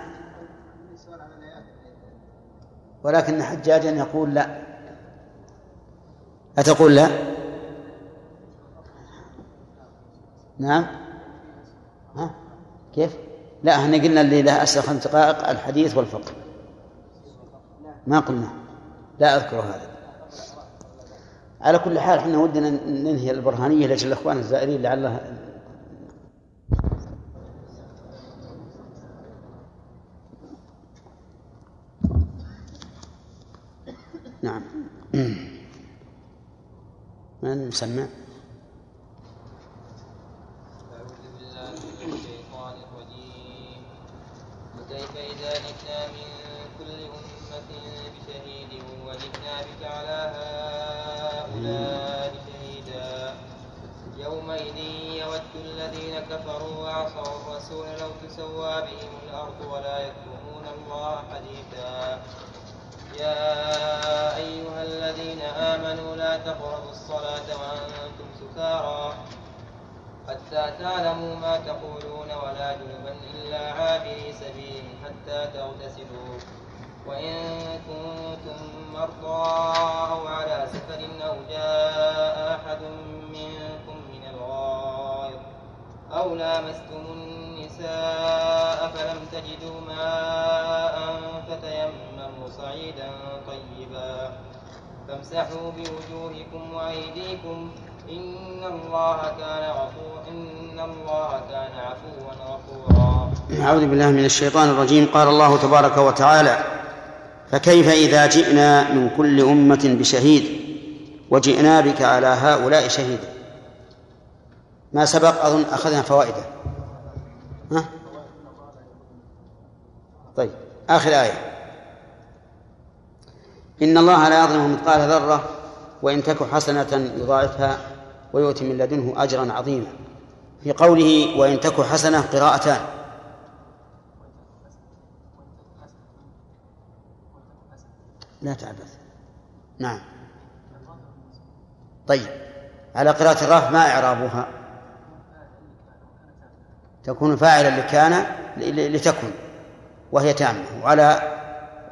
ولكن حجاجا يقول لا. أتقول لا؟ نعم. ها؟ كيف؟ لا إحنا قلنا اللي له خمس دقائق الحديث والفقه. ما قلنا. لا أذكر هذا. على كل حال إحنا ودنا ننهي البرهانية لأجل الإخوان الزائرين لعله نعم. من الرجيم. وكيف إذا جئنا من كفروا وعصوا الرسول لو تسوى بهم الأرض ولا يكتمون الله حديثا. يا أيها الذين آمنوا لا تقربوا الصلاة وأنتم سكارى. حتى تعلموا ما تقولون ولا جنبا إلا عابري سبيل حتى تغتسلوا. وإن كنتم مرضى أو على سفر أو جاء أحد أو لامستم النساء فلم تجدوا ماء فتيمموا صعيدا طيبا. فامسحوا بوجوهكم وأيديكم. إن الله كان غفور إن الله كان عفوا غفورا. أعوذ بالله من الشيطان الرجيم. قال الله تبارك وتعالى فكيف إذا جئنا من كل أمة بشهيد وجئنا بك على هؤلاء شهيدا؟ ما سبق أظن أخذنا فوائده. ها؟ طيب آخر آية. إن الله لا يظلم مثقال ذرة وإن تك حسنة يضاعفها ويؤتي من لدنه أجرا عظيما. في قوله وإن تك حسنة قراءتان. لا تعبث. نعم. طيب على قراءة الراف ما إعرابها؟ تكون فاعلا لكان لتكن وهي تامة وعلى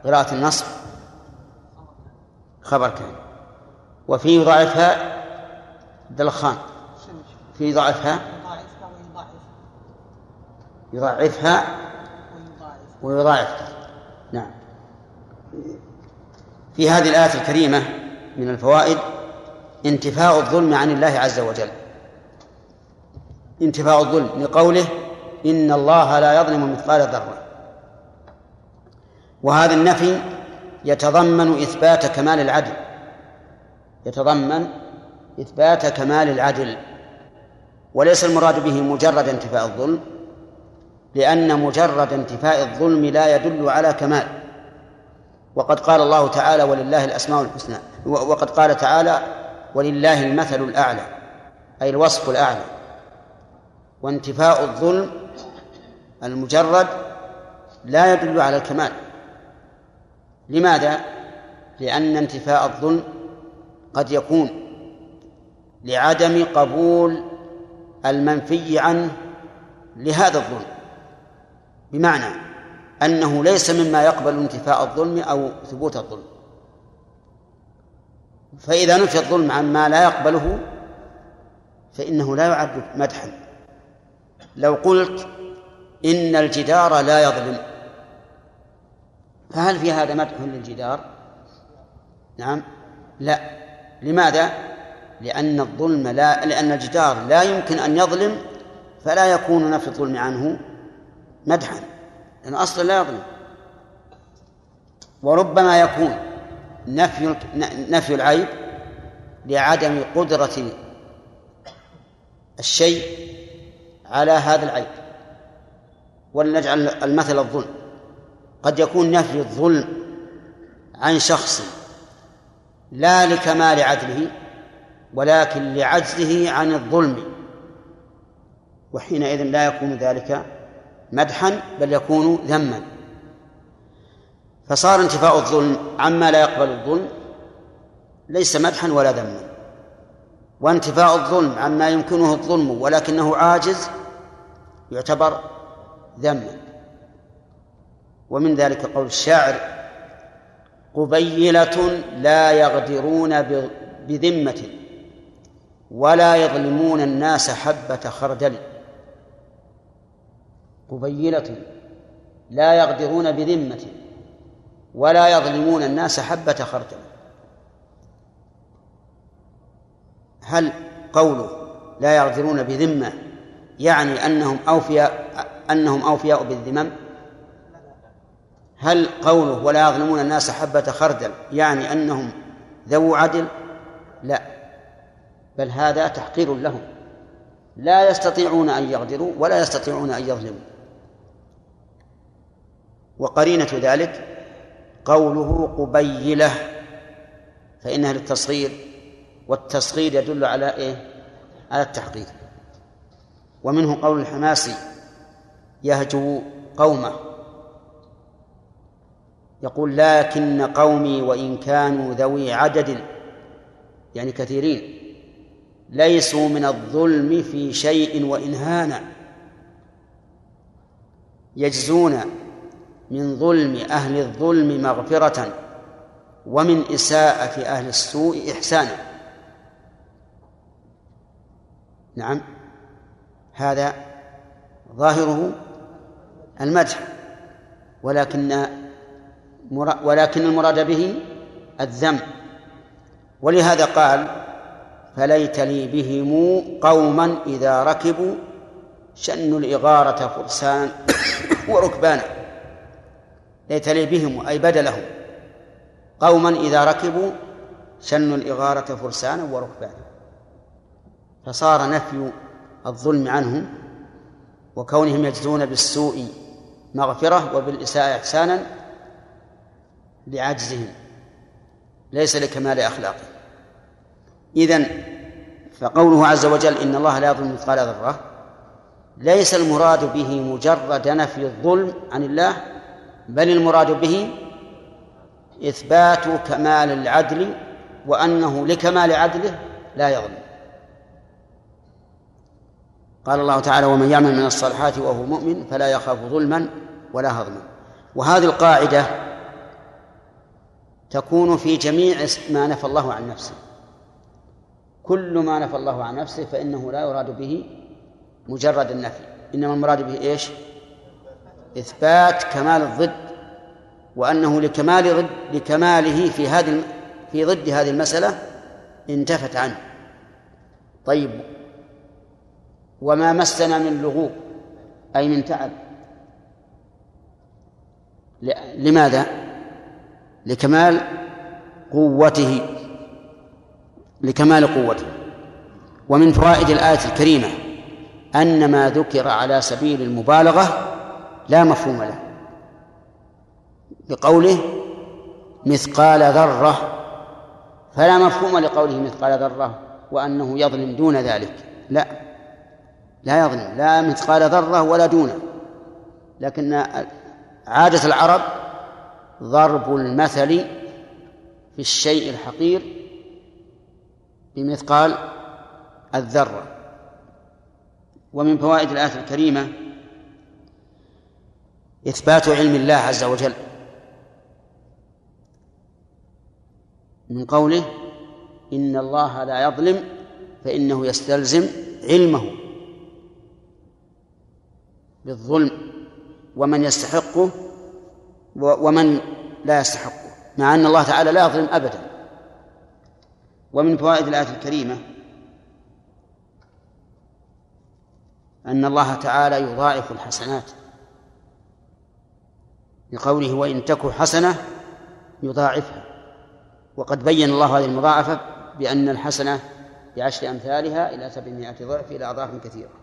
قراءة النصب خبر كان وفي يضاعفها دلخان. في يضاعفها يضاعفها ويضاعف نعم. في هذه الآية الكريمة من الفوائد انتفاء الظلم عن الله عز وجل. انتفاء الظلم لقوله إن الله لا يظلم مثقال ذرة. وهذا النفي يتضمن إثبات كمال العدل. يتضمن إثبات كمال العدل. وليس المراد به مجرد انتفاء الظلم لأن مجرد انتفاء الظلم لا يدل على كمال. وقد قال الله تعالى ولله الأسماء الحسنى. وقد قال تعالى ولله المثل الأعلى. أي الوصف الأعلى. وانتفاء الظلم المجرد لا يدل على الكمال. لماذا؟ لأن انتفاء الظلم قد يكون لعدم قبول المنفي عنه لهذا الظلم. بمعنى أنه ليس مما يقبل انتفاء الظلم أو ثبوت الظلم. فإذا نفي الظلم عن ما لا يقبله فإنه لا يعد مدحا. لو قلت إن الجدار لا يظلم. فهل في هذا مدح للجدار؟ نعم. لا. لماذا؟ لأن الظلم لا لأن الجدار لا يمكن أن يظلم فلا يكون نفي الظلم عنه مدحا. لأنه أصلا لا يظلم. وربما يكون نفي نفي العيب لعدم قدرة الشيء على هذا العيب. ولنجعل المثل الظلم. قد يكون نفي الظلم عن شخص لا لكمال عدله ولكن لعجزه عن الظلم. وحينئذ لا يكون ذلك مدحا بل يكون ذما. فصار انتفاء الظلم عما لا يقبل الظلم ليس مدحا ولا ذما. وانتفاء الظلم عما يمكنه الظلم ولكنه عاجز يعتبر ذما ومن ذلك قول الشاعر قبيلة لا يغدرون بذمة ولا يظلمون الناس حبة خردل. قبيلة لا يغدرون بذمة ولا يظلمون الناس حبة خردل. هل قوله لا يغدرون بذمة يعني أنهم أوفياء أنهم أوفياء بالذمم؟ هل قوله ولا يظلمون الناس حبة خردل يعني أنهم ذو عدل؟ لا. بل هذا تحقير لهم. لا يستطيعون أن يغدروا ولا يستطيعون أن يظلموا. وقرينة ذلك قوله قبيلة فإنها للتصغير والتصغير يدل على إيه؟ على التحقيق. ومنه قول الحماسي يهجو قومه. يقول لكن قومي وإن كانوا ذوي عدد يعني كثيرين ليسوا من الظلم في شيء وإن هانا يجزون من ظلم أهل الظلم مغفرة ومن إساءة أهل السوء إحسانا نعم هذا ظاهره المدح ولكن ولكن المراد به الذم. ولهذا قال فليت لي بهم قوما إذا ركبوا شنوا الإغارة فرسانا وركبانا. ليت لي بهم أي بدلهم. قوما إذا ركبوا شنوا الإغارة فرسانا وركبانا. فصار نفي الظلم عنهم وكونهم يجزون بالسوء مغفرة وبالإساءة إحسانا لعجزهم ليس لكمال أخلاقه إذن فقوله عز وجل إن الله لا يظلم مثقال ذرة ليس المراد به مجرد نفي الظلم عن الله بل المراد به إثبات كمال العدل وأنه لكمال عدله لا يظلم. قال الله تعالى ومن يعمل من الصالحات وهو مؤمن فلا يخاف ظلما ولا هضما. وهذه القاعدة تكون في جميع ما نفى الله عن نفسه. كل ما نفى الله عن نفسه فإنه لا يراد به مجرد النفي. إنما المراد به إيش؟ إثبات كمال الضد وأنه لكمال ضد لكماله في هذه في ضد هذه المسألة انتفت عنه. طيب وما مسنا من لغوب أي من تعب. لماذا؟ لكمال قوته لكمال قوته. ومن فوائد الآية الكريمة أن ما ذكر على سبيل المبالغة لا مفهوم له. بقوله مثقال ذرة فلا مفهوم لقوله مثقال ذرة وأنه يظلم دون ذلك. لا. لا يظلم لا مثقال ذرة ولا دونة. لكن عادة العرب ضرب المثل في الشيء الحقير بمثقال الذرة. ومن فوائد الآية الكريمة إثبات علم الله عز وجل. من قوله إن الله لا يظلم فإنه يستلزم علمه. بالظلم ومن يستحقه ومن لا يستحقه مع أن الله تعالى لا يظلم أبدا. ومن فوائد الآية الكريمة أن الله تعالى يضاعف الحسنات لقوله وإن تك حسنة يضاعفها. وقد بين الله هذه المضاعفة بأن الحسنة بعشر أمثالها إلى سبعمائة ضعف إلى أضعاف كثيرة.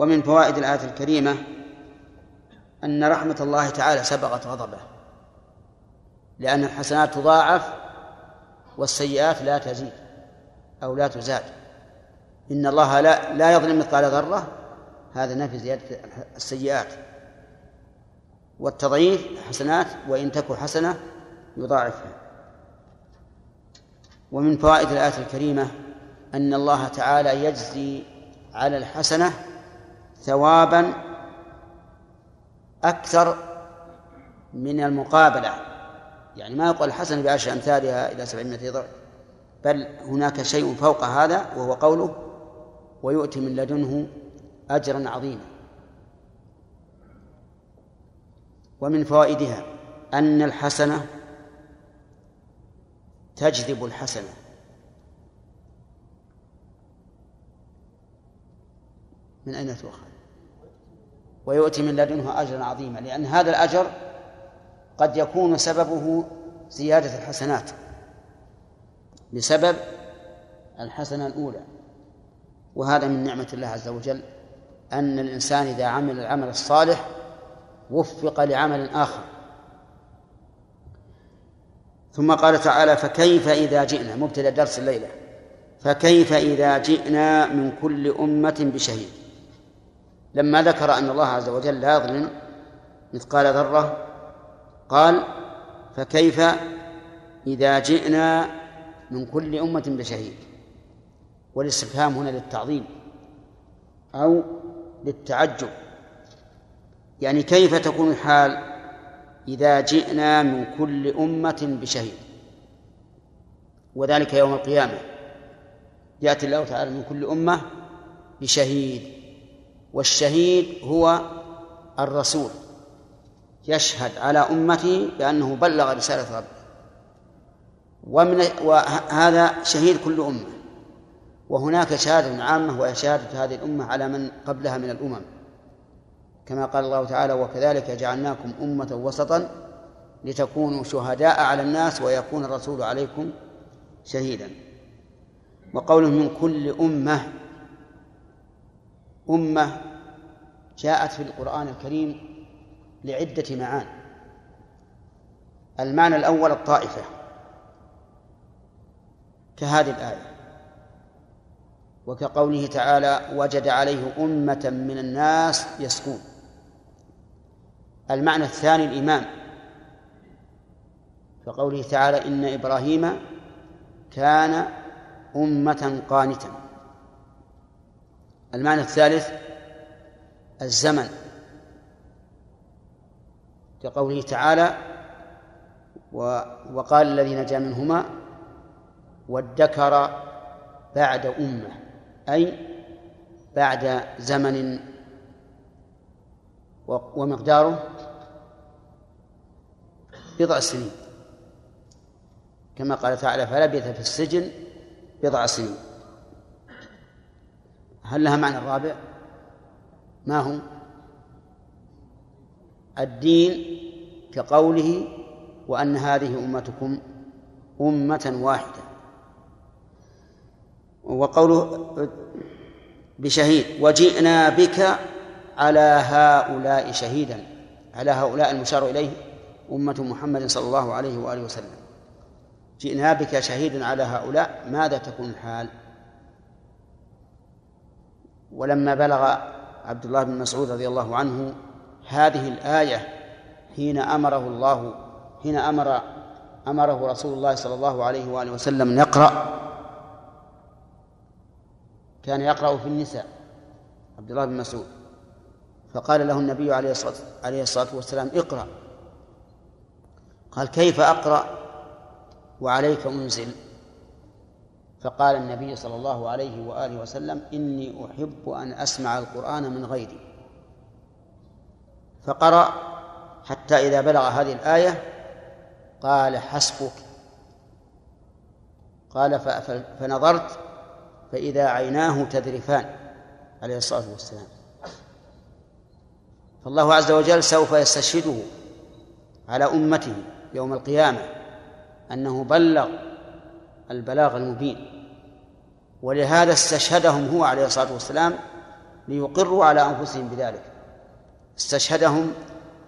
ومن فوائد الآية الكريمة أن رحمة الله تعالى سبقت غضبه لأن الحسنات تضاعف والسيئات لا تزيد أو لا تزاد. إن الله لا لا يظلم مثقال ذرة هذا نفي زيادة السيئات. والتضعيف حسنات وإن تك حسنة يضاعفها. ومن فوائد الآية الكريمة أن الله تعالى يجزي على الحسنة ثوابا أكثر من المقابلة. يعني ما يقول الحسنة بعشر أمثالها إلى سبعمائة ضعف بل هناك شيء فوق هذا وهو قوله ويؤتي من لدنه أجرا عظيما ومن فوائدها أن الحسنة تجذب الحسنة. من أين تؤخذ؟ ويؤتي من لدنه أجرا عظيما لأن هذا الأجر قد يكون سببه زيادة الحسنات بسبب الحسنة الأولى. وهذا من نعمة الله عز وجل أن الإنسان إذا عمل العمل الصالح وفق لعمل آخر. ثم قال تعالى فكيف إذا جئنا؟ مبتدأ درس الليلة. فكيف إذا جئنا من كل أمة بشهيد؟ لما ذكر أن الله عز وجل لا يظلم مثقال ذرة قال فكيف إذا جئنا من كل أمة بشهيد؟ والاستفهام هنا للتعظيم أو للتعجب. يعني كيف تكون الحال إذا جئنا من كل أمة بشهيد؟ وذلك يوم القيامة. يأتي الله تعالى من كل أمة بشهيد. والشهيد هو الرسول. يشهد على أمته بأنه بلغ رسالة ربه. ومن وهذا شهيد كل أمة. وهناك شهادة عامة وهي شهادة هذه الأمة على من قبلها من الأمم. كما قال الله تعالى وكذلك جعلناكم أمة وسطا لتكونوا شهداء على الناس ويكون الرسول عليكم شهيدا. وقوله من كل أمة أمة جاءت في القرآن الكريم لعدة معان. المعنى الأول الطائفة كهذه الآية. وكقوله تعالى وجد عليه أمة من الناس يسكون المعنى الثاني الإمام كقوله تعالى إن إبراهيم كان أمة قانتا المعنى الثالث الزمن. كقوله تعالى وقال الذي نجا منهما وادكر بعد أمة. أي بعد زمن. ومقداره بضع سنين. كما قال تعالى فلبث في السجن بضع سنين. هل لها معنى الرابع؟ ما هو الدين كقوله وأن هذه أمتكم أمة واحدة. وقوله بشهيد وجئنا بك على هؤلاء شهيدا على هؤلاء المشار إليه أمة محمد صلى الله عليه وآله وسلم. جئنا بك شهيدا على هؤلاء ماذا تكون الحال؟ ولما بلغ عبد الله بن مسعود رضي الله عنه هذه الآية حين أمره الله حين أمر أمره رسول الله صلى الله عليه وآله وسلم أن يقرأ كان يقرأ في النساء عبد الله بن مسعود. فقال له النبي عليه الصلاة عليه الصلاة والسلام اقرأ. قال كيف أقرأ؟ وعليك أنزل فقال النبي صلى الله عليه وآله وسلم إني أحب أن أسمع القرآن من غيري. فقرأ حتى إذا بلغ هذه الآية قال حسبك. قال فنظرت فإذا عيناه تذرفان عليه الصلاة والسلام. فالله عز وجل سوف يستشهده على أمته يوم القيامة أنه بلغ البلاغ المبين. ولهذا استشهدهم هو عليه الصلاة والسلام ليقروا على أنفسهم بذلك. استشهدهم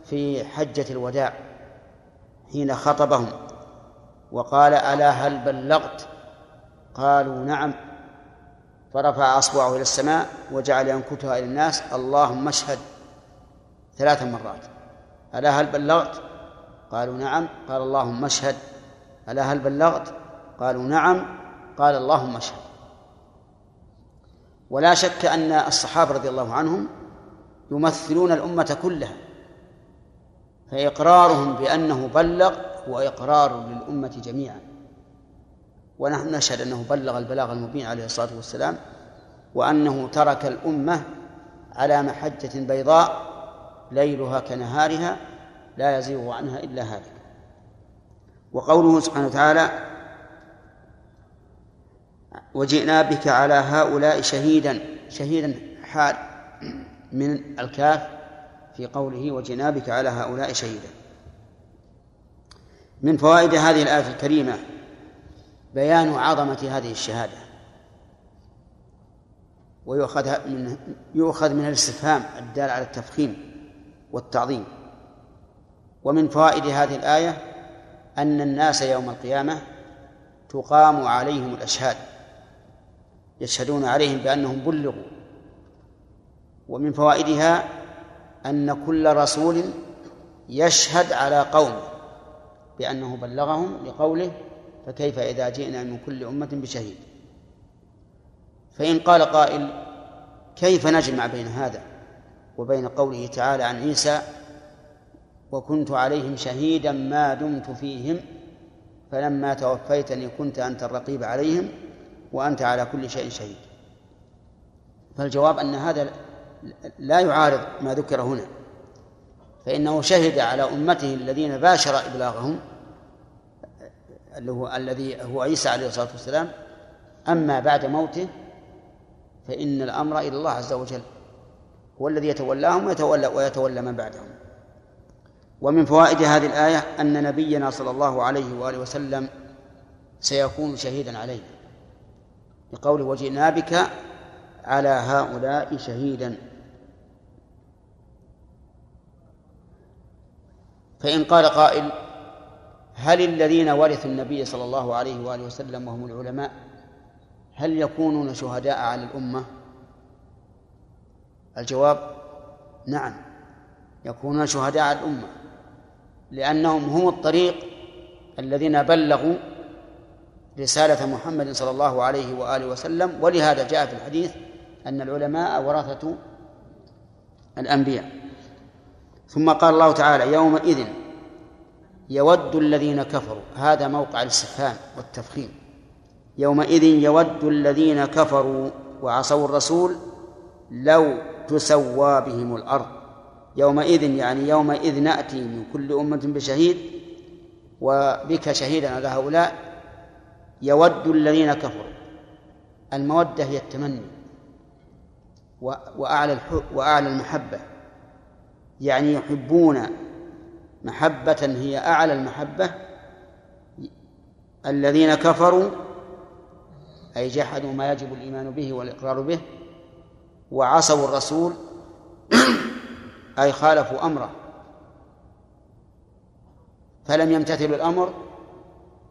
في حجة الوداع حين خطبهم وقال ألا هل بلغت؟ قالوا نعم. فرفع أصبعه إلى السماء وجعل ينكتها إلى الناس اللهم اشهد. ثلاث مرات ألا هل بلغت؟ قالوا نعم. قال اللهم اشهد. ألا هل بلغت؟ قالوا نعم قال اللهم اشهد. ولا شك أن الصحابة رضي الله عنهم يمثلون الأمة كلها فإقرارهم بأنه بلغ هو إقرار للأمة جميعا. ونحن نشهد أنه بلغ البلاغ المبين عليه الصلاة والسلام وأنه ترك الأمة على محجة بيضاء ليلها كنهارها لا يزيغ عنها إلا هالك. وقوله سبحانه وتعالى وجئنا بك على هؤلاء شهيدا شهيدا حال من الكاف في قوله وجئنا بك على هؤلاء شهيدا. من فوائد هذه الآية الكريمة بيان عظمة هذه الشهادة. ويؤخذ من يؤخذ من الاستفهام الدال على التفخيم والتعظيم. ومن فوائد هذه الآية أن الناس يوم القيامة تقام عليهم الأشهاد. يشهدون عليهم بأنهم بلغوا. ومن فوائدها أن كل رسول يشهد على قوم بأنه بلغهم لقوله فكيف إذا جئنا من كل أمة بشهيد. فإن قال قائل كيف نجمع بين هذا وبين قوله تعالى عن عيسى وكنت عليهم شهيدا ما دمت فيهم فلما توفيتني كنت أنت الرقيب عليهم وأنت على كل شيء شهيد. فالجواب أن هذا لا يعارض ما ذكر هنا. فإنه شهد على أمته الذين باشر إبلاغهم اللي هو الذي هو عيسى عليه الصلاة والسلام. أما بعد موته فإن الأمر إلى الله عز وجل. هو الذي يتولاهم ويتولى ويتولى من بعدهم. ومن فوائد هذه الآية أن نبينا صلى الله عليه وآله وسلم سيكون شهيدا علينا بقوله وجئنا بك على هؤلاء شهيدا. فإن قال قائل هل الذين ورثوا النبي صلى الله عليه وآله وسلم وهم العلماء هل يكونون شهداء على الأمة؟ الجواب نعم يكونون شهداء على الأمة لأنهم هم الطريق الذين بلغوا رسالة محمد صلى الله عليه وآله وسلم ولهذا جاء في الحديث أن العلماء ورثة الأنبياء. ثم قال الله تعالى يومئذ يود الذين كفروا هذا موقع الاستفهام والتفخيم. يومئذ يود الذين كفروا وعصوا الرسول لو تسوى بهم الأرض. يومئذ يعني يومئذ نأتي من كل أمة بشهيد وبك شهيدا على هؤلاء يود الذين كفروا. المودة هي التمني وأعلى وأعلى المحبة. يعني يحبون محبة هي أعلى المحبة. الذين كفروا أي جحدوا ما يجب الإيمان به والإقرار به وعصوا الرسول أي خالفوا أمره. فلم يمتثلوا الأمر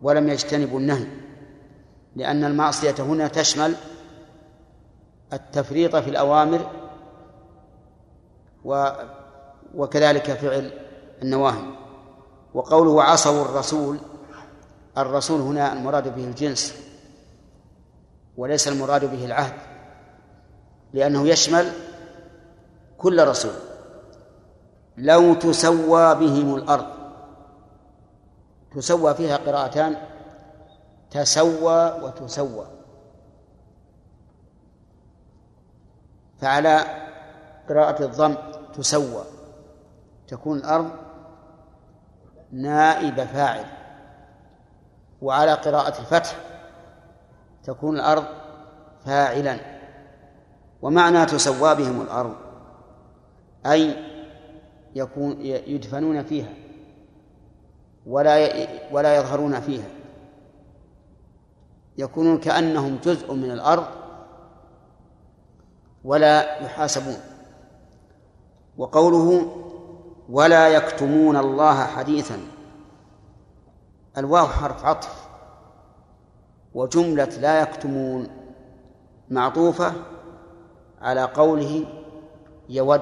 ولم يجتنبوا النهي. لأن المعصية هنا تشمل التفريط في الأوامر و وكذلك فعل النواهي. وقوله عصوا الرسول الرسول هنا المراد به الجنس وليس المراد به العهد لأنه يشمل كل رسول. لو تسوى بهم الأرض تسوى فيها قراءتان تسوى وتسوى. فعلى قراءة الضم تسوى. تكون الأرض نائب فاعل. وعلى قراءة الفتح تكون الأرض فاعلا. ومعنى تسوى بهم الأرض أي يكون يدفنون فيها. ولا ولا يظهرون فيها. يكونون كأنهم جزء من الأرض ولا يحاسبون. وقوله ولا يكتمون الله حديثا الواو حرف عطف وجملة لا يكتمون معطوفة على قوله يود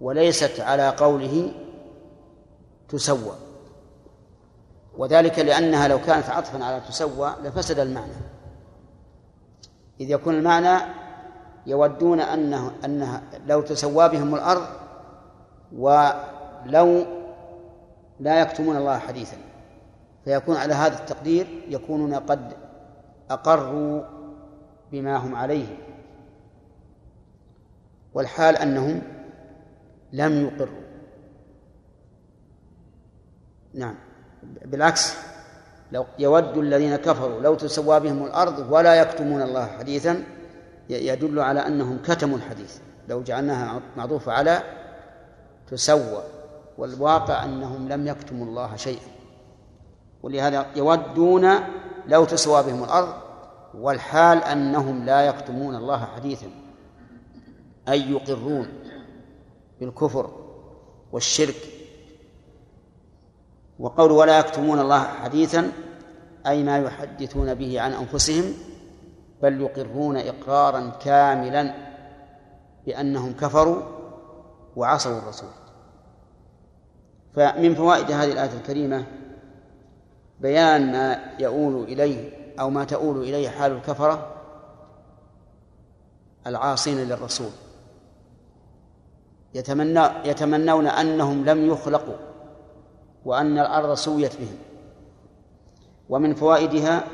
وليست على قوله تسوى. وذلك لأنها لو كانت عطفا على تسوى لفسد المعنى. إذ يكون المعنى يودون أنه أنها لو تسوى بهم الأرض ولو لا يكتمون الله حديثا. فيكون على هذا التقدير يكونون قد أقروا بما هم عليه. والحال أنهم لم يقروا. نعم. بالعكس لو يود الذين كفروا لو تسوى بهم الأرض ولا يكتمون الله حديثا يدل على أنهم كتموا الحديث. لو جعلناها معطوفة على تسوى والواقع أنهم لم يكتموا الله شيئا. ولهذا يودون لو تسوى بهم الأرض والحال أنهم لا يكتمون الله حديثا. أي يقرون بالكفر والشرك وقول ولا يكتمون الله حديثا أي ما يحدثون به عن أنفسهم بل يقرون إقرارا كاملا بأنهم كفروا وعصوا الرسول. فمن فوائد هذه الآية الكريمة بيان ما يؤول إليه أو ما تؤول إليه حال الكفرة العاصين للرسول. يتمنى يتمنون أنهم لم يخلقوا. وأن الأرض سويت بهم. ومن فوائدها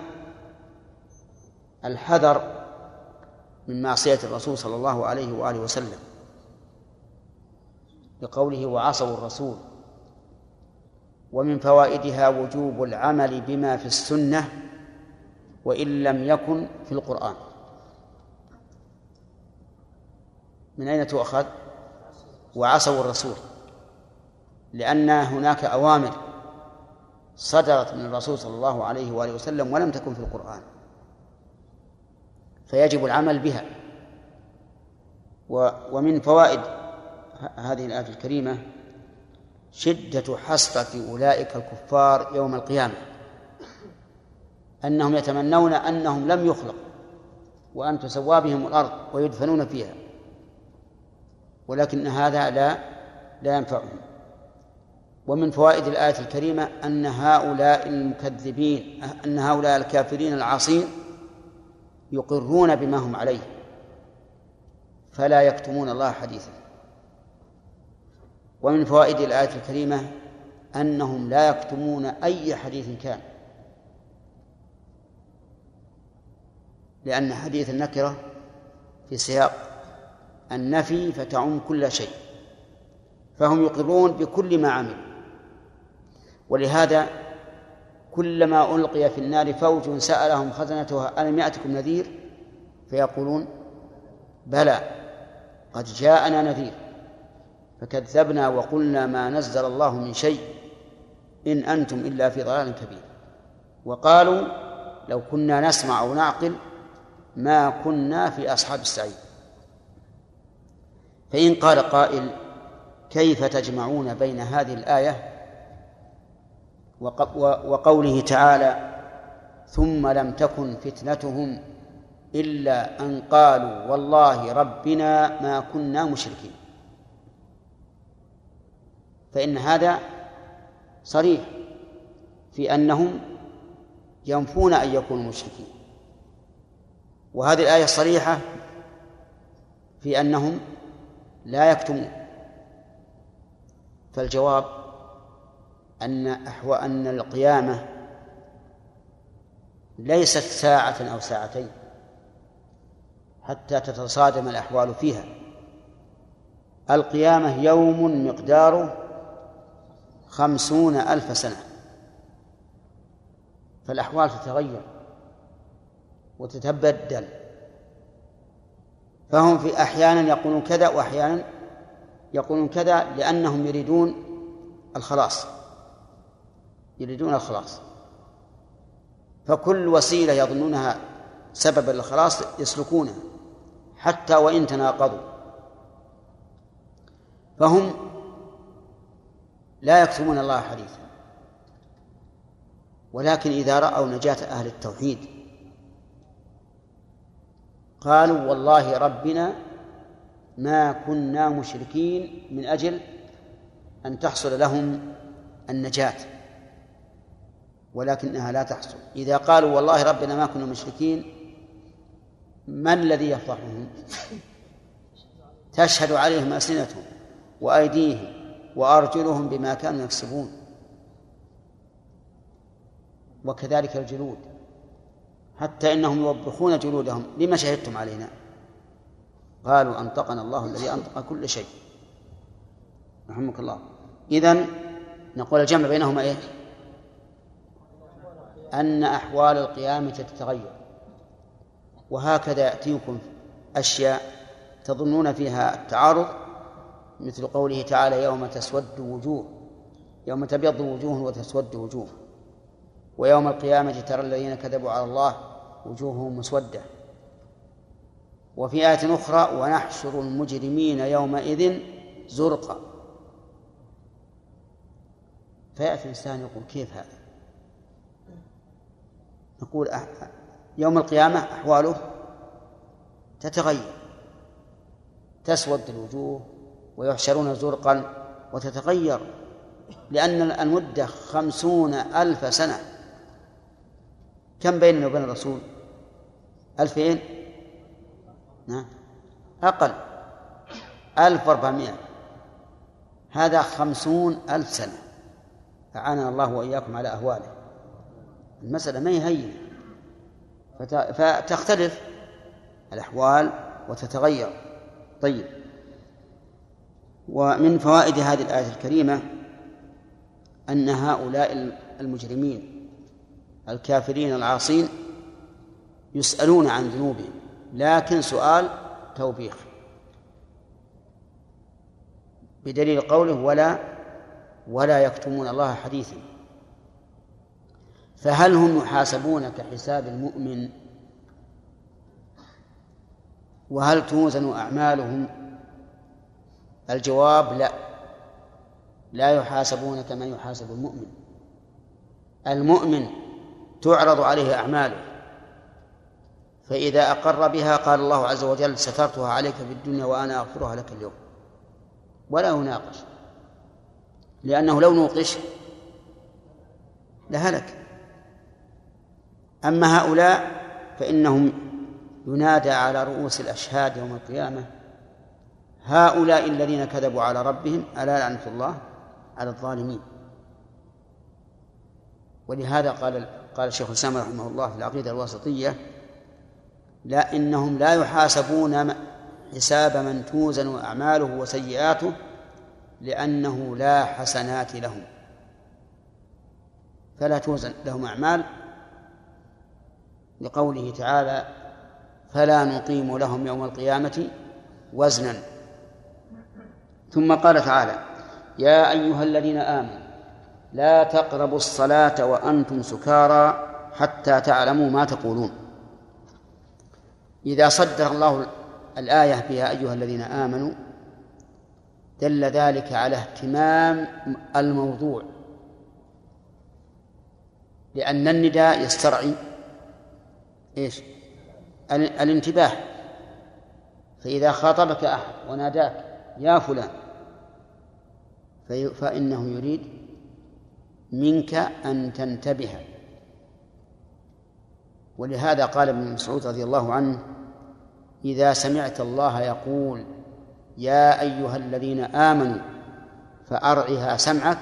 الحذر من معصية الرسول صلى الله عليه وآله وسلم بقوله وعصوا الرسول. ومن فوائدها وجوب العمل بما في السنة وإن لم يكن في القرآن. من أين تؤخذ؟ وعصوا الرسول. لأن هناك أوامر صدرت من الرسول صلى الله عليه وآله وسلم ولم تكن في القرآن فيجب العمل بها. ومن فوائد هذه الآية الكريمة شدة حسرة أولئك الكفار يوم القيامة أنهم يتمنون أنهم لم يخلقوا وأن تسوى بهم الأرض ويدفنون فيها ولكن هذا لا لا ينفعهم. ومن فوائد الآية الكريمة أن هؤلاء المكذبين أن هؤلاء الكافرين العاصين يقرون بما هم عليه فلا يكتمون الله حديثا. ومن فوائد الآية الكريمة أنهم لا يكتمون أي حديث كان لأن حديث النكرة في سياق النفي فتعم كل شيء فهم يقرون بكل ما عملوا. ولهذا كلما ألقي في النار فوج سألهم خزنتها ألم يأتكم نذير؟ فيقولون بلى قد جاءنا نذير فكذبنا وقلنا ما نزل الله من شيء إن أنتم إلا في ضلال كبير. وقالوا لو كنا نسمع أو نعقل ما كنا في أصحاب السعير. فإن قال قائل كيف تجمعون بين هذه الآية؟ وقوله تعالى ثم لم تكن فتنتهم إلا أن قالوا والله ربنا ما كنا مشركين. فإن هذا صريح في أنهم ينفون أن يكونوا مشركين. وهذه الآية صريحة في أنهم لا يكتمون. فالجواب أن أحوى أن القيامة ليست ساعة أو ساعتين حتى تتصادم الأحوال فيها. القيامة يوم مقداره خمسون ألف سنة. فالأحوال تتغير وتتبدل. فهم في أحيانا يقولون كذا وأحيانا يقولون كذا لأنهم يريدون الخلاص. يريدون الخلاص. فكل وسيلة يظنونها سببا للخلاص يسلكونها حتى وإن تناقضوا. فهم لا يكتمون الله حديثا. ولكن إذا رأوا نجاة أهل التوحيد قالوا والله ربنا ما كنا مشركين من أجل أن تحصل لهم النجاة. ولكنها لا تحصل. إذا قالوا والله ربنا ما كنا مشركين من الذي يفضحهم؟ تشهد عليهم ألسنتهم وأيديهم وأرجلهم بما كانوا يكسبون. وكذلك الجلود. حتى إنهم يوبخون جلودهم. لما شهدتم علينا؟ قالوا أنطقنا الله الذي أنطق كل شيء. رحمك الله. إذن نقول الجمع بينهما إيه؟ أن أحوال القيامة تتغير. وهكذا يأتيكم أشياء تظنون فيها التعارض مثل قوله تعالى يوم تسود وجوه يوم تبيض وجوه وتسود وجوه. ويوم القيامة ترى الذين كذبوا على الله وجوههم مسودة. وفي آية أخرى ونحشر المجرمين يومئذ زرقا. فيأتي الإنسان يقول كيف هذا؟ نقول يوم القيامة أحواله تتغير تسود الوجوه ويحشرون زرقا وتتغير لأن المدة خمسون ألف سنة. كم بيننا وبين الرسول؟ ألفين؟ نعم. أقل. ألف وأربعمائة. هذا خمسون ألف سنة. أعاننا الله وإياكم على أهواله. المسألة ما هي هينة. فتختلف الأحوال وتتغير. طيب. ومن فوائد هذه الآية الكريمة أن هؤلاء المجرمين الكافرين العاصين يسألون عن ذنوبهم. لكن سؤال توبيخ. بدليل قوله ولا ولا يكتمون الله حديثا. فهل هم يحاسبون كحساب المؤمن؟ وهل توزن أعمالهم؟ الجواب لا. لا يحاسبون كما يحاسب المؤمن. المؤمن تعرض عليه أعماله فإذا أقر بها قال الله عز وجل سترتها عليك في الدنيا وأنا أغفرها لك اليوم. ولا يناقش لأنه لو نوقش لهلك. أما هؤلاء فإنهم ينادى على رؤوس الأشهاد يوم القيامة هؤلاء الذين كذبوا على ربهم ألا لعنة الله على الظالمين. ولهذا قال قال الشيخ الإسلام رحمه الله في العقيدة الواسطية لا إنهم لا يحاسبون حساب من توزن أعماله وسيئاته لأنه لا حسنات لهم. فلا توزن لهم أعمال لقوله تعالى فلا نقيم لهم يوم القيامة وزنا. ثم قال تعالى يا أيها الذين آمنوا لا تقربوا الصلاة وأنتم سكارى حتى تعلموا ما تقولون. إذا صدر الله الآية بها أيها الذين آمنوا دل ذلك على اهتمام الموضوع لأن النداء يسترعي إيش؟ الانتباه. فإذا خاطبك أحد وناداك يا فلان. فإنه يريد منك أن تنتبه. ولهذا قال ابن مسعود رضي الله عنه إذا سمعت الله يقول يا أيها الذين آمنوا فأرعها سمعك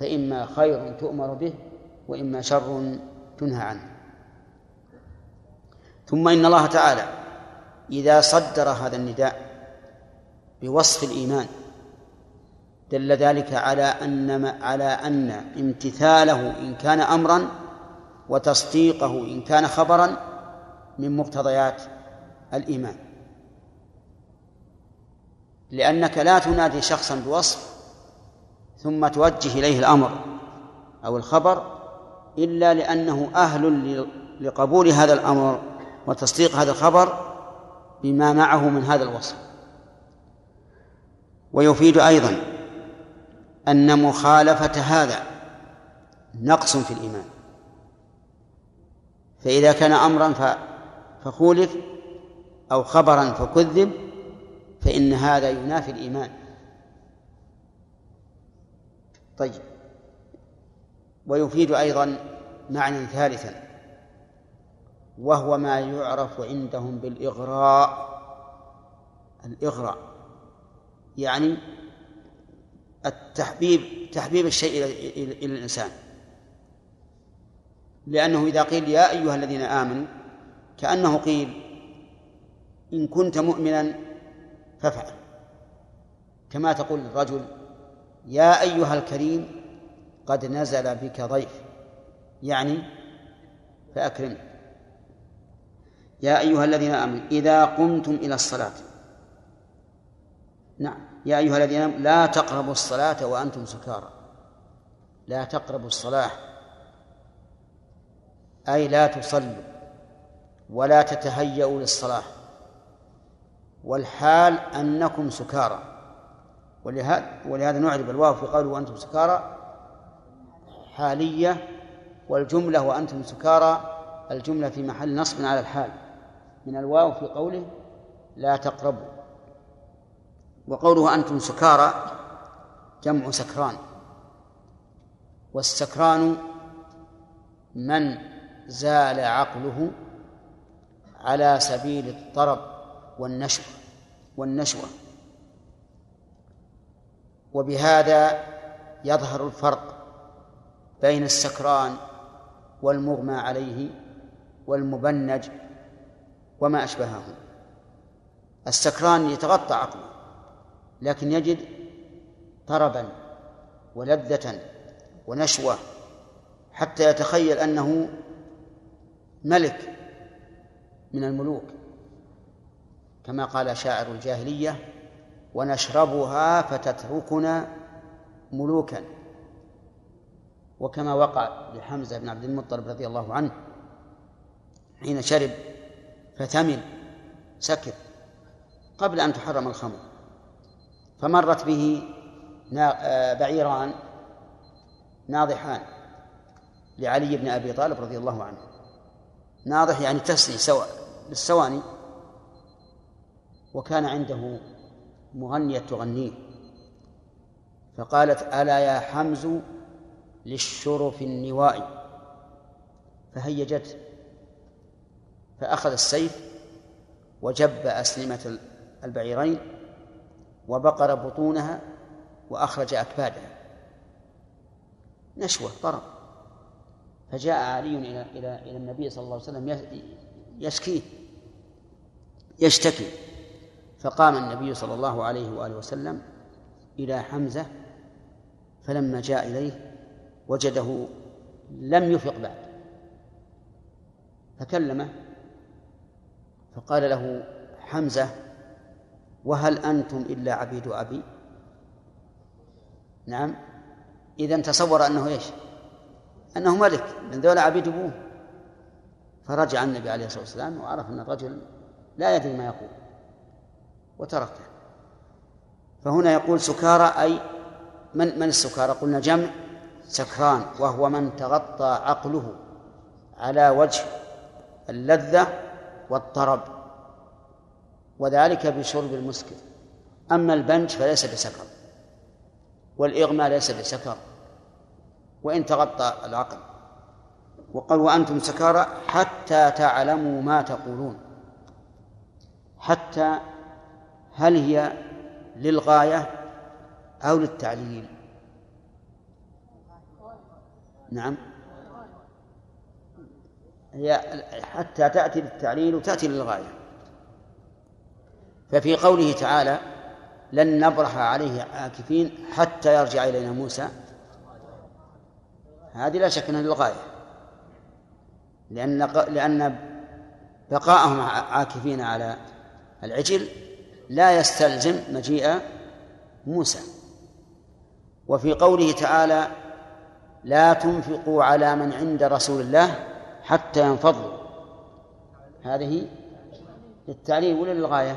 فإما خير تؤمر به وإما شر تنهى عنه. ثم إن الله تعالى إذا صدر هذا النداء بوصف الإيمان دل ذلك على أن على أن امتثاله إن كان أمرا وتصديقه إن كان خبرا من مقتضيات الإيمان. لأنك لا تنادي شخصا بوصف ثم توجه إليه الأمر أو الخبر إلا لأنه أهل لقبول هذا الأمر وتصديق هذا الخبر بما معه من هذا الوصف. ويفيد أيضا أن مخالفة هذا نقص في الإيمان. فإذا كان أمرا فخولف أو خبرا فكذب فإن هذا ينافي الإيمان. طيب. ويفيد أيضا معنى ثالثا. وهو ما يعرف عندهم بالإغراء. الإغراء يعني التحبيب تحبيب الشيء إلى الإنسان. لأنه إذا قيل يا أيها الذين آمنوا كأنه قيل إن كنت مؤمنا فافعل. كما تقول الرجل يا أيها الكريم قد نزل بك ضيف. يعني فأكرم يا أيها الذين آمنوا إذا قمتم إلى الصلاة. نعم. يا أيها الذين آمنوا لا تقربوا الصلاة وأنتم سكارى. لا تقربوا الصلاة. أي لا تصلوا ولا تتهيأوا للصلاة. والحال أنكم سكارى. ولهذا ولهذا نعرب الواو في قوله وأنتم سكارى. حالية والجملة وأنتم سكارى. الجملة في محل نصب على الحال. من الواو في قوله لا تقربوا. وقوله أنتم سكارى جمع سكران. والسكران من زال عقله على سبيل الطرب والنشوة والنشوة. وبهذا يظهر الفرق بين السكران والمغمى عليه والمبنج وما أشبهه. السكران يتغطى عقله لكن يجد طربا ولذة ونشوة حتى يتخيل أنه ملك من الملوك كما قال شاعر الجاهلية ونشربها فتتركنا ملوكا وكما وقع لحمزة بن عبد المطلب رضي الله عنه حين شرب فثمن سكر قبل أن تحرم الخمر. فمرت به بعيران ناضحان لعلي بن أبي طالب رضي الله عنه. ناضح يعني تسني سواء بالسواني. وكان عنده مغنية تغنيه. فقالت ألا يا حمز للشرف النواء فهيجته فأخذ السيف وجب أسلمة البعيرين وبقر بطونها وأخرج أكبادها. نشوة طرب. فجاء علي إلى إلى إلى النبي صلى الله عليه وسلم يشكيه يشتكي. فقام النبي صلى الله عليه وآله وسلم إلى حمزة فلما جاء إليه وجده لم يفق بعد. فكلمه فقال له حمزة وهل أنتم إلا عبيد أبي؟ نعم. إذا تصور أنه إيش؟ أنه ملك من ذولا عبيد أبوه. فرجع النبي عليه الصلاة والسلام وعرف أن الرجل لا يدري ما يقول وتركه. فهنا يقول سكارى أي من من السكارى؟ قلنا جمع سكران وهو من تغطى عقله على وجه اللذة والطرب وذلك بشرب المسكر. أما البنج فليس بسكر والإغماء ليس بسكر وإن تغطى العقل. وقال وأنتم سكارى حتى تعلموا ما تقولون حتى هل هي للغاية أو للتعليل. نعم. هي حتى تأتي للتعليل وتأتي للغاية. ففي قوله تعالى لن نبرح عليه عاكفين حتى يرجع إلينا موسى. هذه لا شك أنها للغاية. لأن لأن بقاءهم عاكفين على العجل لا يستلزم مجيء موسى. وفي قوله تعالى لا تنفقوا على من عند رسول الله حتى ينفضوا. هذه للتعليل ولا للغاية؟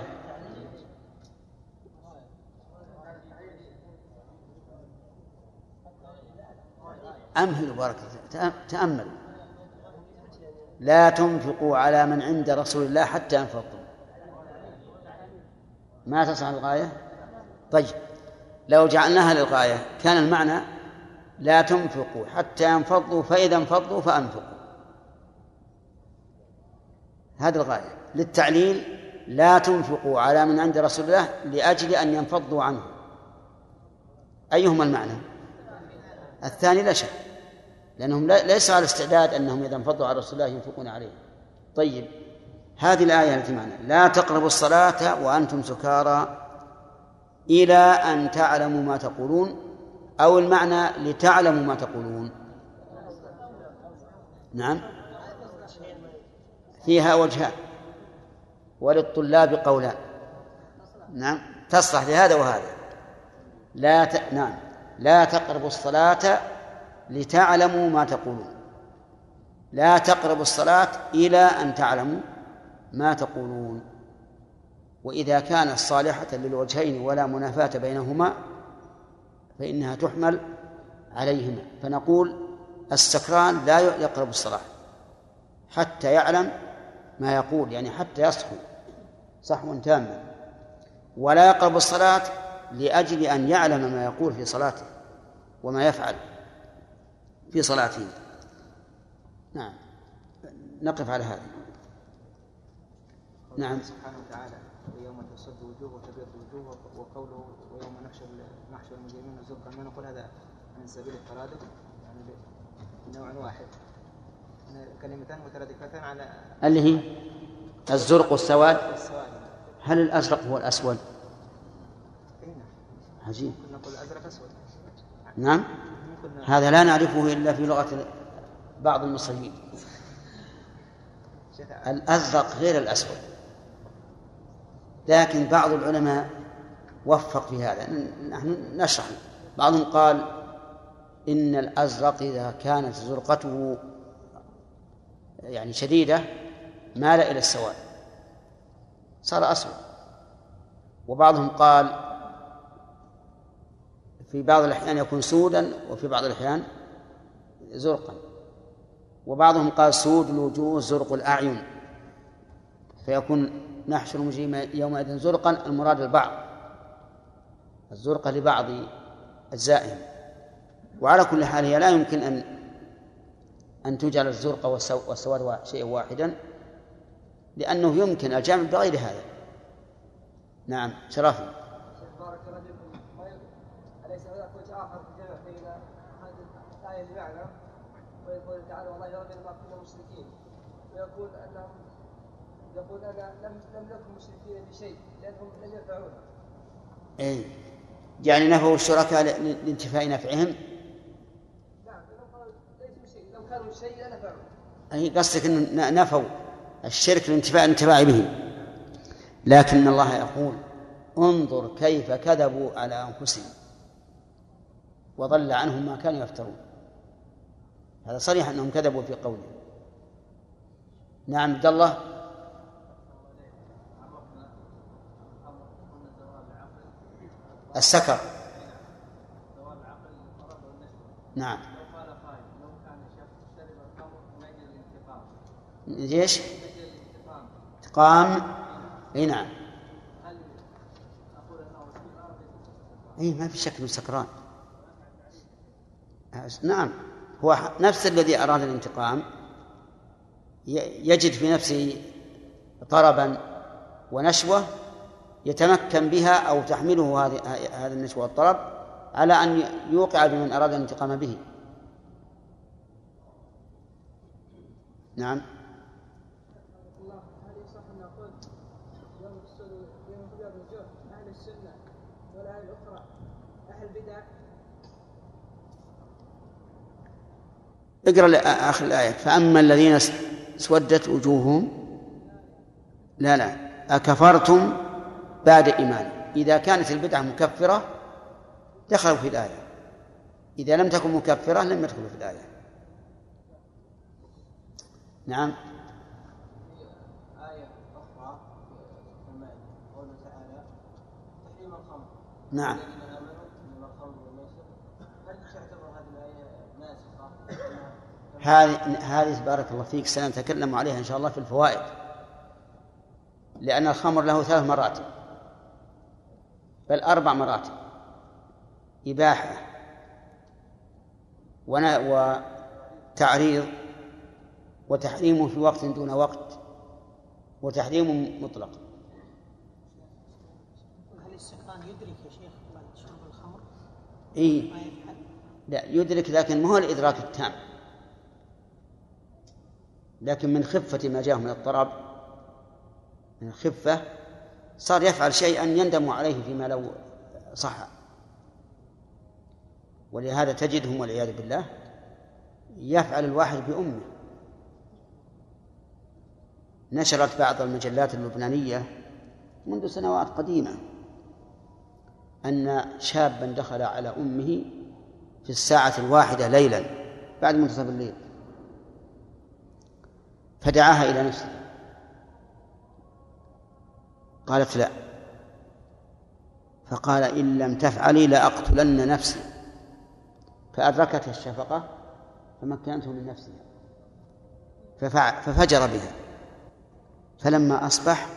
أمهلوا بارك تأملوا. لا تنفقوا على من عند رسول الله حتى ينفضوا. ما تصنع الغاية؟ طيب لو جعلناها للغاية كان المعنى لا تنفقوا حتى ينفضوا فإذا انفضوا فأنفقوا. هذه الغاية. للتعليل لا تنفقوا على من عند رسول الله لأجل أن ينفضوا عنه. أيهما المعنى؟ الثاني لا شك لأنهم ليس على استعداد أنهم إذا انفضوا على رسول الله ينفقون عليه. طيب هذه الآية التي معنا. لا تقربوا الصلاة وأنتم سكارى إلى أن تعلموا ما تقولون أو المعنى لتعلموا ما تقولون. نعم. فيها وجهان وللطلاب قولان نعم تصلح لهذا وهذا. لا ت... نعم لا تقربوا الصلاة لتعلموا ما تقولون. لا تقربوا الصلاة إلى أن تعلموا ما تقولون. وإذا كانت صالحة للوجهين ولا منافاة بينهما فإنها تحمل عليهما. فنقول السكران لا يقرب الصلاة حتى يعلم ما يقول يعني حتى يصحو صحوا تاما. ولا يقرب الصلاة لأجل أن يعلم ما يقول في صلاته وما يفعل في صلاته. نعم. نقف على هذا. نعم. سبحانه وتعالى ويوم تصد وجوه وتبيض وجوه وقوله ويوم نحشر نحشر المجرمين زرقا ما نقول هذا من سبيل الترادف يعني نوع واحد. كلمتان مترادفتان على اللي هي الزرق والسواد. السواد. هل الأزرق هو الأسود؟ اي نعم. عجيب. نقول ازرق أسود. نعم. هذا لا نعرفه إلا في لغة بعض المصريين. شيخ الأزرق غير الأسود. لكن بعض العلماء وفق في هذا. نحن نشرح. بعضهم قال إن الأزرق إذا كانت زرقته يعني شديدة مال إلى السواد. صار أسود وبعضهم قال في بعض الأحيان يكون سودا وفي بعض الأحيان زرقا. وبعضهم قال سود الوجوه زرق الأعين. فيكون نحشر المجرم يومئذ زرقا المراد البعض. الزرقة لبعض أجزائهم. وعلى كل حال هي لا يمكن أن أن تجعل والسو- والسواد شيئا واحدا لأنه يمكن الجمع بغير هذا نعم شرف بارك الله فيكم أليس هناك وجه آخر بين الآية ويقول تعالى والله كنا مشركين ويقول أنهم يقول أنا لم لم نكن مشركين بشيء لأنهم لم ينفعونا إيه. يعني نفوا الشركاء لانتفاء نفعهم نعم لأنهم قالوا ليسوا شيء لو كانوا شيء لنفعونا أي قصدك أن نفوا الشرك لانتفاء الانتفاع به. لكن الله يقول انظر كيف كذبوا على أنفسهم وضل عنهم ما كانوا يفترون. هذا صريح أنهم كذبوا في قوله نعم عبد الله. السكر. نعم. ليش؟ انتقام إي نعم. إي ما في شك إنه سكران. نعم. هو نفس الذي أراد الانتقام. يجد في نفسه طربا ونشوة يتمكن بها أو تحمله هذه هذا النشوة والطرب على أن يوقع بمن أراد الانتقام به. نعم الله هل يصح أن نقول يوم السود يوم تبيض الوجوه أهل السنة والآية الأخرى أهل البدع اقرأ آخر الآية. فأما الذين اس- اسودت وجوههم لا لا. أكفرتم بعد إيمان. إذا كانت البدعة مكفرة دخلوا في الآية. إذا لم تكن مكفرة لم يدخلوا في الآية. نعم. آية أخرى في المائدة قوله تعالى تحريم الخمر نعم الذين آمنوا إنما الخمر والميسر هل تعتبر هذه الآية ناسخة؟ هذه هذه بارك الله فيك سنتكلم عليها إن شاء الله في الفوائد. لأن الخمر له ثلاث مراتب. بل أربع مراتب. إباحة. ون- وتعريض. وتحريم في وقت دون وقت. وتحريم مطلق. هل السكران يدرك يا شيخ شرب الخمر؟ يفعل؟ لا يدرك لكن ما هو الإدراك التام. لكن من خفة ما جاءه من الطرب من الخفة صار يفعل شيئا يندم عليه فيما لو صح. ولهذا تجدهم والعياذ بالله يفعل الواحد بأمه. نشرت بعض المجلات اللبنانية منذ سنوات قديمة أن شابا دخل على أمه في الساعة الواحدة ليلا بعد منتصف الليل. فدعاها إلى نفسه. قالت لا. فقال إن لم تفعلي لأقتلن نفسي. فأدركتها الشفقة فمكنته من ففعل ففجر بها. فلما أصبح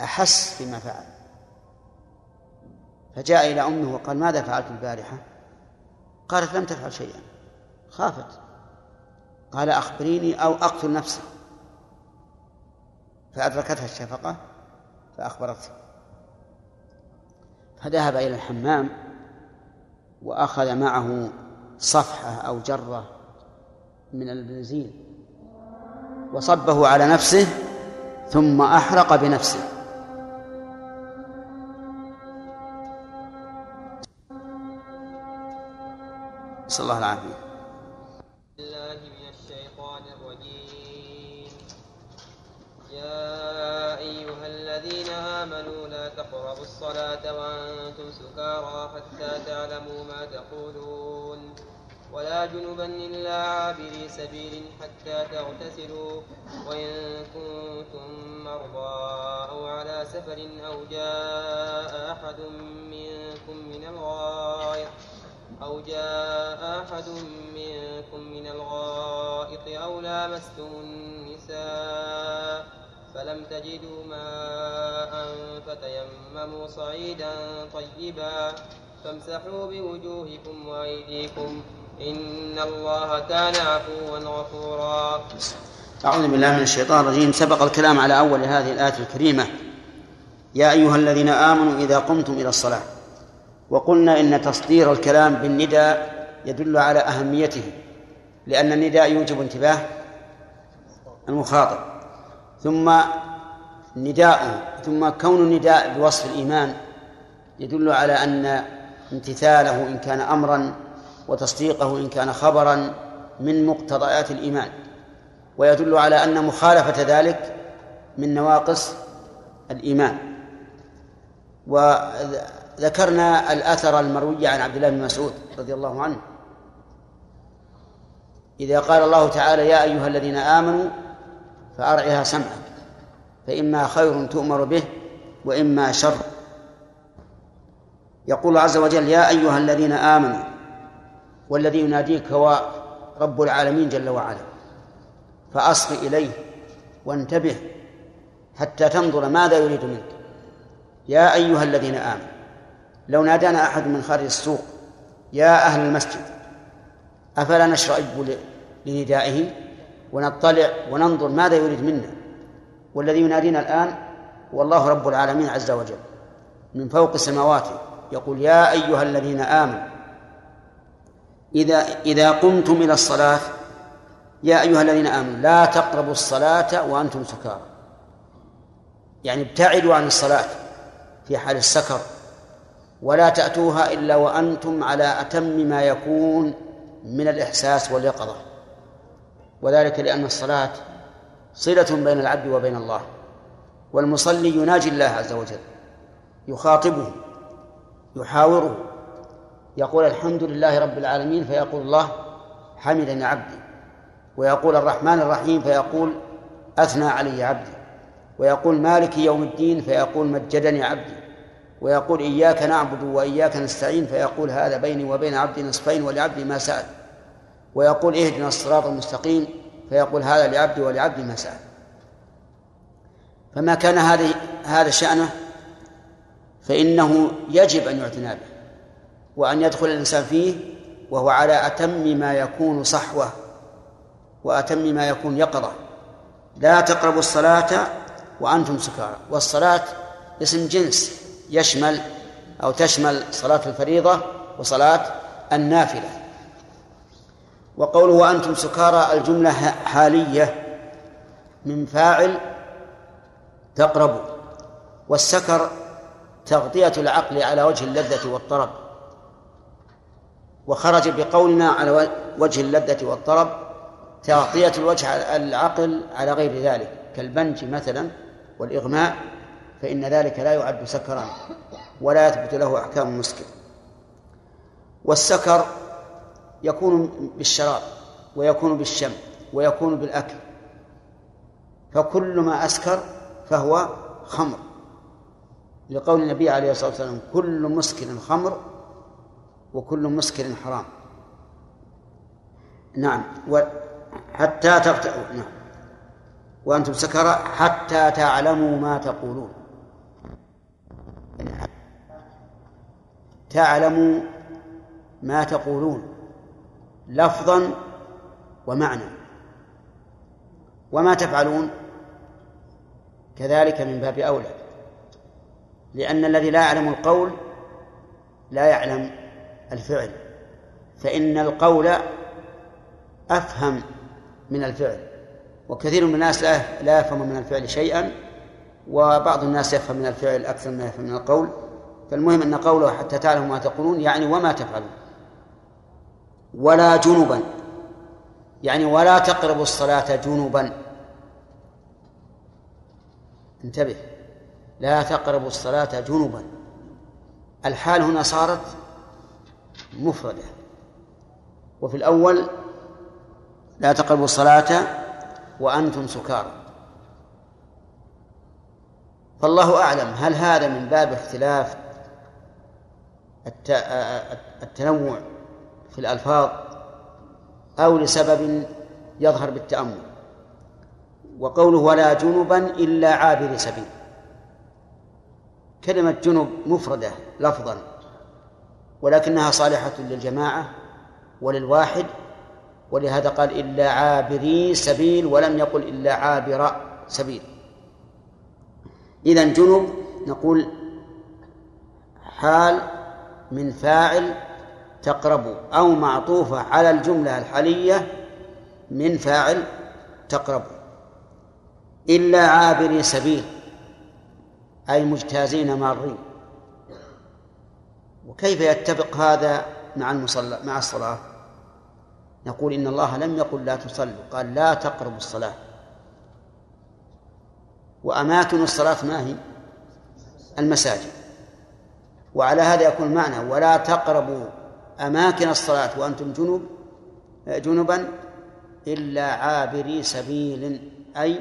أحس بما فعل. فجاء إلى أمه وقال ماذا فعلت البارحة؟ قالت لم تفعل شيئا. خافت. قال أخبريني أو أقتل نفسي. فأدركتها الشفقة فأخبرته. فذهب إلى الحمام وأخذ معه صفحة أو جرة من البنزين وصبه على نفسه ثم أحرق بنفسه. نسأل الله العافية الصلاة وأنتم سكارى حتى تعلموا ما تقولون. ولا جنبا إلا عابري سبيل حتى تغتسلوا. وإن كنتم مرضى أو على سفر أو جاء أحد منكم من الغائط أو جاء أحد منكم من الغائط أو لامستم النساء فلم تجدوا ماء فتيمموا صعيدا طيبا فامسحوا بوجوهكم وأيديكم إن الله كان عفوا غفورا. أعوذ بالله من الشيطان الرجيم. سبق الكلام على أول هذه الآية الكريمة. يا أيها الذين آمنوا إذا قمتم إلى الصلاة وقلنا إن تصدير الكلام بالنداء يدل على أهميته لأن النداء يوجب انتباه المخاطب. ثم نداء ثم كون النداء بوصف الإيمان يدل على أن امتثاله إن كان أمرا وتصديقه إن كان خبرا من مقتضيات الإيمان. ويدل على أن مخالفة ذلك من نواقص الإيمان. وذكرنا الأثر المروي عن عبد الله بن مسعود رضي الله عنه. إذا قال الله تعالى يا أيها الذين آمنوا فأرعها سمعك فإما خير تؤمر به وإما شر. يقول عز وجل يا أيها الذين آمنوا والذي يناديك هو رب العالمين جل وعلا. فأصغ إليه وانتبه حتى تنظر ماذا يريد منك. يا أيها الذين آمنوا لو نادانا أحد من خارج السوق يا أهل المسجد أفلا نشرئب لندائه؟ ونطلع وننظر ماذا يريد منا. والذي ينادينا الآن هو الله رب العالمين عز وجل. من فوق سماواته يقول يا أيها الذين آمنوا إذا إذا قمتم إلى الصلاة يا أيها الذين آمنوا لا تقربوا الصلاة وأنتم سكارى. يعني ابتعدوا عن الصلاة في حال السكر ولا تأتوها إلا وأنتم على أتم ما يكون من الإحساس واليقظة. وذلك لأن الصلاة صلة بين العبد وبين الله والمصلي يناجي الله عز وجل يخاطبه يحاوره يقول الحمد لله رب العالمين فيقول الله حمدني عبدي ويقول الرحمن الرحيم فيقول أثنى علي عبدي ويقول مالك يوم الدين فيقول مجدني عبدي ويقول إياك نعبد وإياك نستعين فيقول هذا بيني وبين عبدي نصفين ولعبدي ما سأل. ويقول اهدنا الصراط المستقيم فيقول هذا لعبدي ولعبدي ما سأل. فما كان هذه هذا شأنه؟ فإنه يجب أن يعتنى به وأن يدخل الإنسان فيه وهو على أتم ما يكون صحوة وأتم ما يكون يقظة. لا تقربوا الصلاة وأنتم سكارى. والصلاة اسم جنس يشمل أو تشمل صلاة الفريضة وصلاة النافلة. وقوله وأنتم سكارى الجملة حالية من فاعل تقربوا والسكر تغطية العقل على وجه اللذة والطرب. وخرج بقولنا على وجه اللذة والطرب تغطية الوجه العقل على غير ذلك كالبنج مثلا والإغماء فإن ذلك لا يعد سكرا ولا يثبت له أحكام مسكر. والسكر يكون بالشراب ويكون بالشم ويكون بالأكل. فكل ما أسكر فهو خمر. لقول النبي عليه الصلاة والسلام كل مسكر خمر وكل مسكر حرام. نعم حتى تغتأوا نعم. وأنتم سكرى حتى تعلموا ما تقولون. تعلموا ما تقولون. لفظا ومعنى. وما تفعلون؟ كذلك من باب أولى. لأن الذي لا يعلم القول لا يعلم الفعل. فإن القول أفهم من الفعل. وكثير من الناس لا يفهم من الفعل شيئا وبعض الناس يفهم من الفعل أكثر ما يفهم من القول. فالمهم أن قوله حتى تعلموا ما تقولون يعني وما تفعلون. ولا جنبا. يعني ولا تقربوا الصلاة جنبا. انتبه. لا تقربوا الصلاة جنبا. الحال هنا صارت مفردة. وفي الأول لا تقربوا الصلاة وأنتم سكارى. فالله أعلم هل هذا من باب اختلاف التنوع في الألفاظ أو لسبب يظهر بالتأمل وقوله ولا جنبا إلا عابر سبيل. كلمة جنب مفردة لفظا ولكنها صالحة للجماعة وللواحد ولهذا قال إلا عابري سبيل ولم يقل إلا عابر سبيل. إذا جنب نقول حال من فاعل تقرب أو معطوفة على الجملة الحالية من فاعل تقرب. إلا عابري سبيل أي مجتازين مارين. وكيف يتفق هذا مع المصلى مع الصلاة؟ نقول إن الله لم يقل لا تصلوا قال لا تقربوا الصلاة. وأماكن الصلاة ما هي؟ المساجد. وعلى هذا يكون المعنى ولا تقربوا أماكن الصلاة وأنتم جنوب جنبا إلا عابري سبيل أي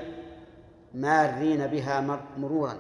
مارين بها مرورا.